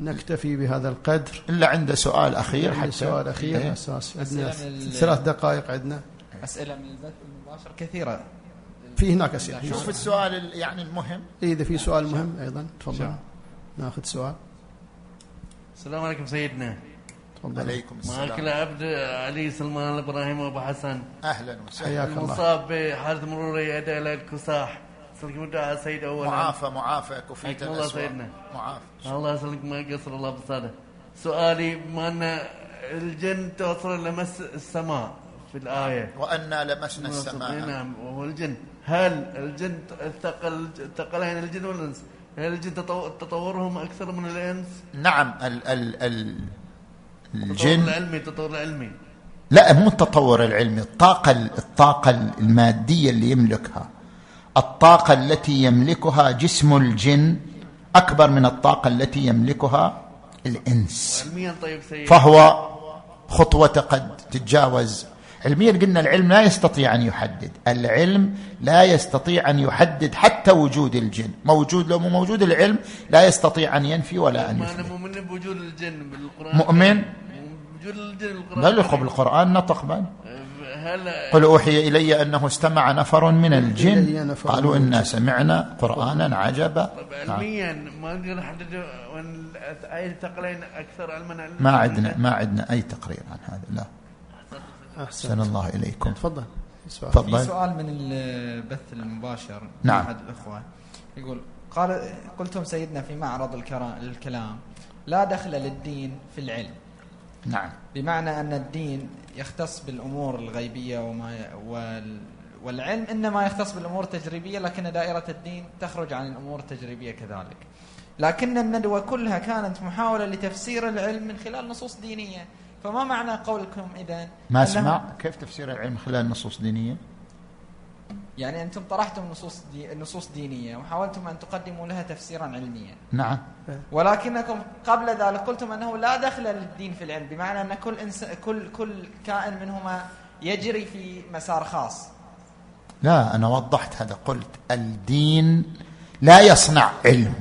نكتفي بهذا القدر. إلا عنده سؤال أخير حتى. سؤال أخير. إيه. أساس عندنا ثلاث دقائق عندنا. أسئلة من البث المباشر كثيرة. في هناك أسئلة. شوف السؤال ال- يعني المهم. إيه، إذا في سؤال مهم أيضا تفضل. ناخذ سؤال. السلام عليكم سيدنا. تفضل. عليكم معك السلام. العبد علي سلمان الابراهيم ابو حسن. أهلا وسهلا. حياك الله. المصاب بحالة مرورية أدى إلى الكساح. سلك مدعى سيد أولا. معافى معافى كفيت الله سيدنا. معافى. الله يسلمك ما يقصر الله بالصالح سؤالي بما أن الجن توصل لمس السماء في الآية؟ وأنا لمسنا السماء. نعم وهو الجن. هل الجن ثقل ثقلين الجن والإنس؟ هل الجن تطو- تطورهم أكثر من الإنس؟ نعم ال ال ال التطور الجن. العلمي التطور العلمي. لا مو التطور العلمي الطاقة الطاقة المادية اللي يملكها. الطاقة التي يملكها جسم الجن أكبر من الطاقة التي يملكها الإنس. علميا طيب فهو خطوة قد تتجاوز. علميا قلنا العلم لا يستطيع أن يحدد. العلم لا يستطيع أن يحدد حتى وجود الجن. موجود لو مو موجود العلم لا يستطيع أن ينفي ولا أن يثبت مؤمن بوجود الجن بالقرآن. مؤمن؟ بالقرآن بل يخب القرآن نطق بل هل قل أوحي إلي أنه استمع نفر من الجن. قالوا إنا سمعنا قرآنا عجبا. طب نعم. علميا ما نقدر نحدد أي الثقلين أكثر علما ما عندنا ما عندنا أي تقرير عن هذا. لا. أحسن سن الله إليكم. تفضل. سؤال في تفضل سؤال من البث المباشر. نعم. أحد الأخوة. يقول قال قلتم سيدنا في معرض الكلام لا دخل للدين في العلم. نعم. بمعنى أن الدين يختص بالأمور الغيبية وما وال والعلم إنما يختص بالأمور التجريبية لكن دائرة الدين تخرج عن الأمور التجريبية كذلك. لكن الندوة كلها كانت محاولة لتفسير العلم من خلال نصوص دينية. فما معنى قولكم إذا ما اسمع كيف تفسير العلم خلال نصوص دينية؟ يعني أنتم طرحتم نصوص دي نصوص دينية وحاولتم أن تقدموا لها تفسيرا علميا. نعم. ولكنكم قبل ذلك قلتم أنه لا دخل للدين في العلم بمعنى أن كل إنس كل كل كائن منهما يجري في مسار خاص. لا أنا وضحت هذا قلت الدين لا يصنع علم.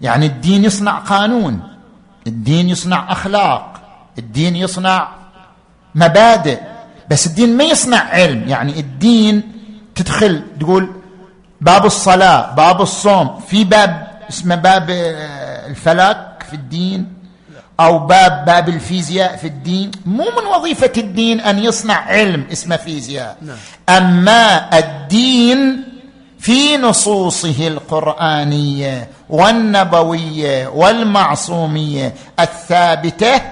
يعني الدين يصنع قانون الدين يصنع أخلاق الدين يصنع مبادئ. بس الدين ما يصنع علم. يعني الدين تدخل تقول باب الصلاة باب الصوم في باب اسمه باب آه، الفلك في الدين أو باب باب الفيزياء في الدين. مو من وظيفة الدين أن يصنع علم اسمه فيزياء. أما الدين في نصوصه القرآنية والنبوية والمعصومية الثابتة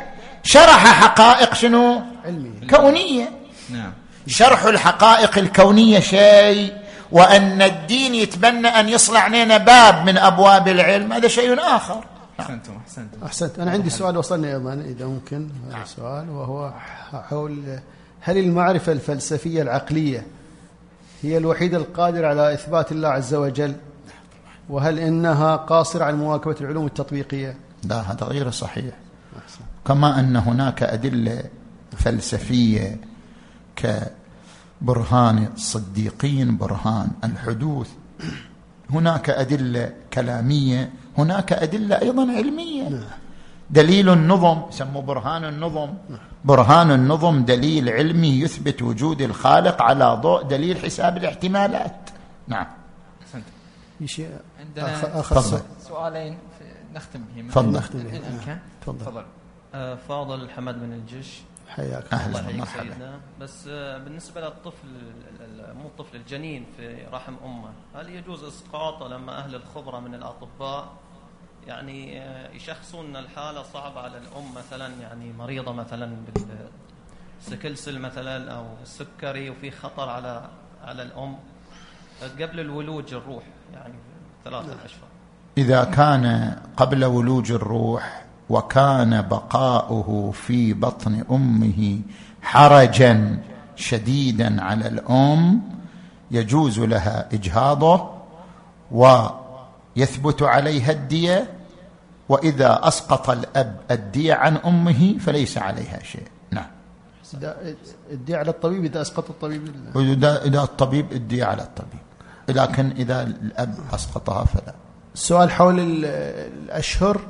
شرح حقائق شنو؟ علمي كونية. نعم. شرح الحقائق الكونية شيء وأن الدين يتبنى أن يصنع لنا باب من أبواب العلم هذا شيء آخر. أحسنتم أحسنتم. أحسنت. أنا عندي سؤال وصلني أيضا إذا ممكن. هذا السؤال وهو حول هل المعرفة الفلسفية العقلية هي الوحيدة القادرة على إثبات الله عز وجل؟ وهل إنها قاصرة عن مواكبة العلوم التطبيقية؟ لا هذا غير صحيح. كما أن هناك أدلة فلسفية كبرهان الصديقين برهان الحدوث. هناك أدلة كلامية هناك أدلة أيضا علمية. دليل النظم يسموه برهان النظم. برهان النظم دليل علمي يثبت وجود الخالق على ضوء دليل حساب الاحتمالات. نعم. عندنا آخر-. سؤالين نختم بهما تفضل. نختم تفضل. آه، فاضل حمد من الجيش. حياك. الله يحييك. سيدنا بس آه، بالنسبة للطفل مو الطفل الجنين في رحم أمه هل يجوز إسقاطه لما أهل الخبرة من الأطباء يعني آه، يشخصون أن الحالة صعبة على الأم مثلا يعني مريضة مثلا بالسكلسل مثلا أو السكري وفي خطر على على الأم قبل الولوج الروح يعني ثلاثة أشهر إذا كان قبل ولوج الروح وكان بقاؤه في بطن أمه حرجا شديدا على الأم يجوز لها إجهاضه ويثبت عليها الدية وإذا أسقط الأب الدية عن أمه فليس عليها شيء. نعم. الدية على الطبيب إذا أسقط الطبيب إذا إذا الطبيب الدية على الطبيب. لكن إذا الأب أسقطها فلا. السؤال حول الأشهر.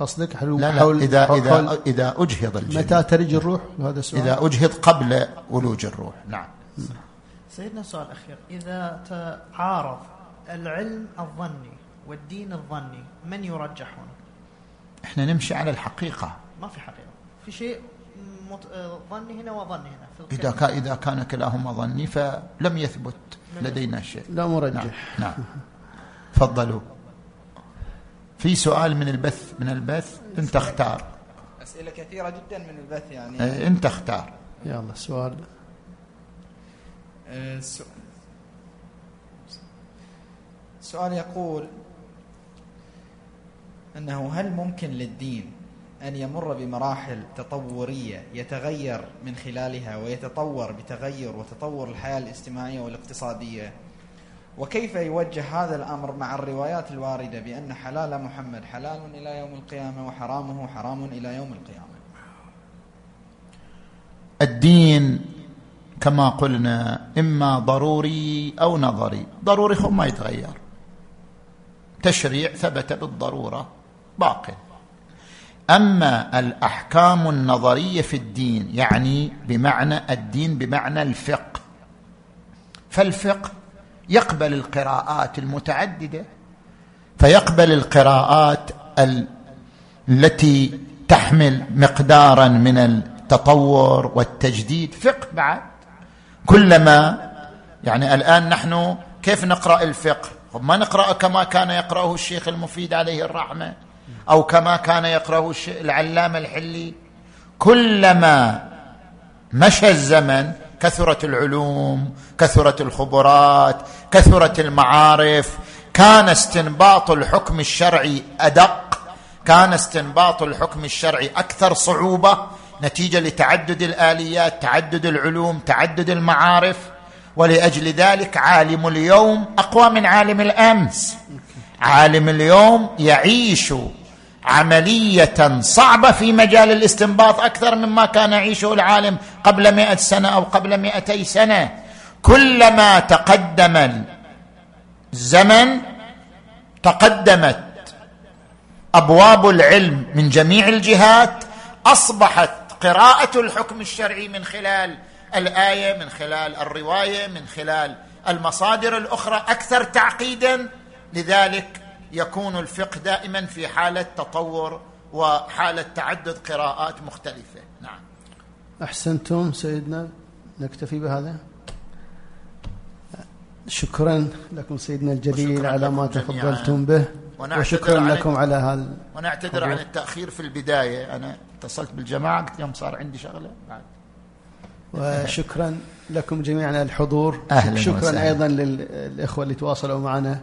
قصدك؟ حول لا لا حول اذا حول إذا اذا أجهض الجن. متى ترج الروح هذا السؤال؟ إذا أجهض قبل ولوج الروح. نعم. سيدنا السؤال الأخير إذا تعارض العلم الظني والدين الظني من يرجح هنا؟ إحنا نمشي على الحقيقة. ما في حقيقة. في شيء مت... ظني هنا وظني هنا في إذا الكلمة. كان إذا كان كلاهما ظني فلم يثبت. لدينا شيء. لا مرجح. نعم. نعم. تفضلوا. في سؤال من البث من البث انت اختار أسئلة كثيرة جدا من البث يعني. آه، انت اختار يلا السؤال آه، السؤ- السؤال يقول أنه هل ممكن للدين أن يمر بمراحل تطورية يتغير من خلالها ويتطور بتغير وتطور الحياة الاجتماعية والاقتصادية؟ وكيف يوجه هذا الأمر مع الروايات الواردة بأن حلال محمد حلال إلى يوم القيامة وحرامه حرام إلى يوم القيامة؟ الدين كما قلنا إما ضروري أو نظري. ضروري هو ما يتغير. تشريع ثبت بالضرورة باق أما الأحكام النظرية في الدين يعني بمعنى الدين بمعنى الفقه. فالفقه يقبل القراءات المتعددة فيقبل القراءات ال- التي تحمل مقدارا من التطور والتجديد. فقه بعد كلما يعني الآن نحن كيف نقرأ الفقه؟ ما نقرأ كما كان يقرأه الشيخ المفيد عليه الرحمة أو كما كان يقرأه العلامة الحلي. كلما مشى الزمن كثرت العلوم كثرت الخبرات كثرت المعارف. كان استنباط الحكم الشرعي أدق. كان استنباط الحكم الشرعي أكثر صعوبة نتيجة لتعدد الآليات تعدد العلوم تعدد المعارف. ولأجل ذلك عالم اليوم أقوى من عالم الأمس. عالم اليوم يعيش عملية صعبة في مجال الاستنباط أكثر مما كان يعيشه العالم قبل مئة سنة أو قبل مئتي سنة. كلما تقدم الزمن تقدمت أبواب العلم من جميع الجهات أصبحت قراءة الحكم الشرعي من خلال الآية من خلال الرواية من خلال المصادر الأخرى أكثر تعقيدا. لذلك يكون الفقه دائما في حالة تطور وحالة تعدد قراءات مختلفة. نعم. أحسنتم سيدنا نكتفي بهذا. شكرا لكم سيدنا الجليل على ما. تفضلتم به ونعتذر وشكرا عن- لكم على هذا ونعتذر عن. التأخير في البداية. أنا اتصلت بالجماعة قلت يوم صار عندي شغلة. بعد. وشكرا لكم جميعا على الحضور. أهلاً شكرا وسهلاً. أيضا للإخوة اللي تواصلوا معنا.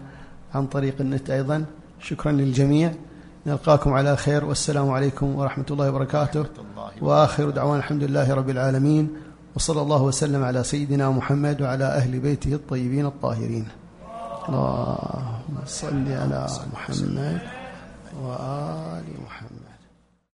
عن طريق النت أيضا. شكرا للجميع. نلقاكم على خير. والسلام عليكم ورحمة الله وبركاته. الله وآخر دعوانا الحمد لله رب العالمين. وصلى الله وسلم على سيدنا محمد وعلى أهل بيته الطيبين الطاهرين. اللهم صل على محمد وآل محمد.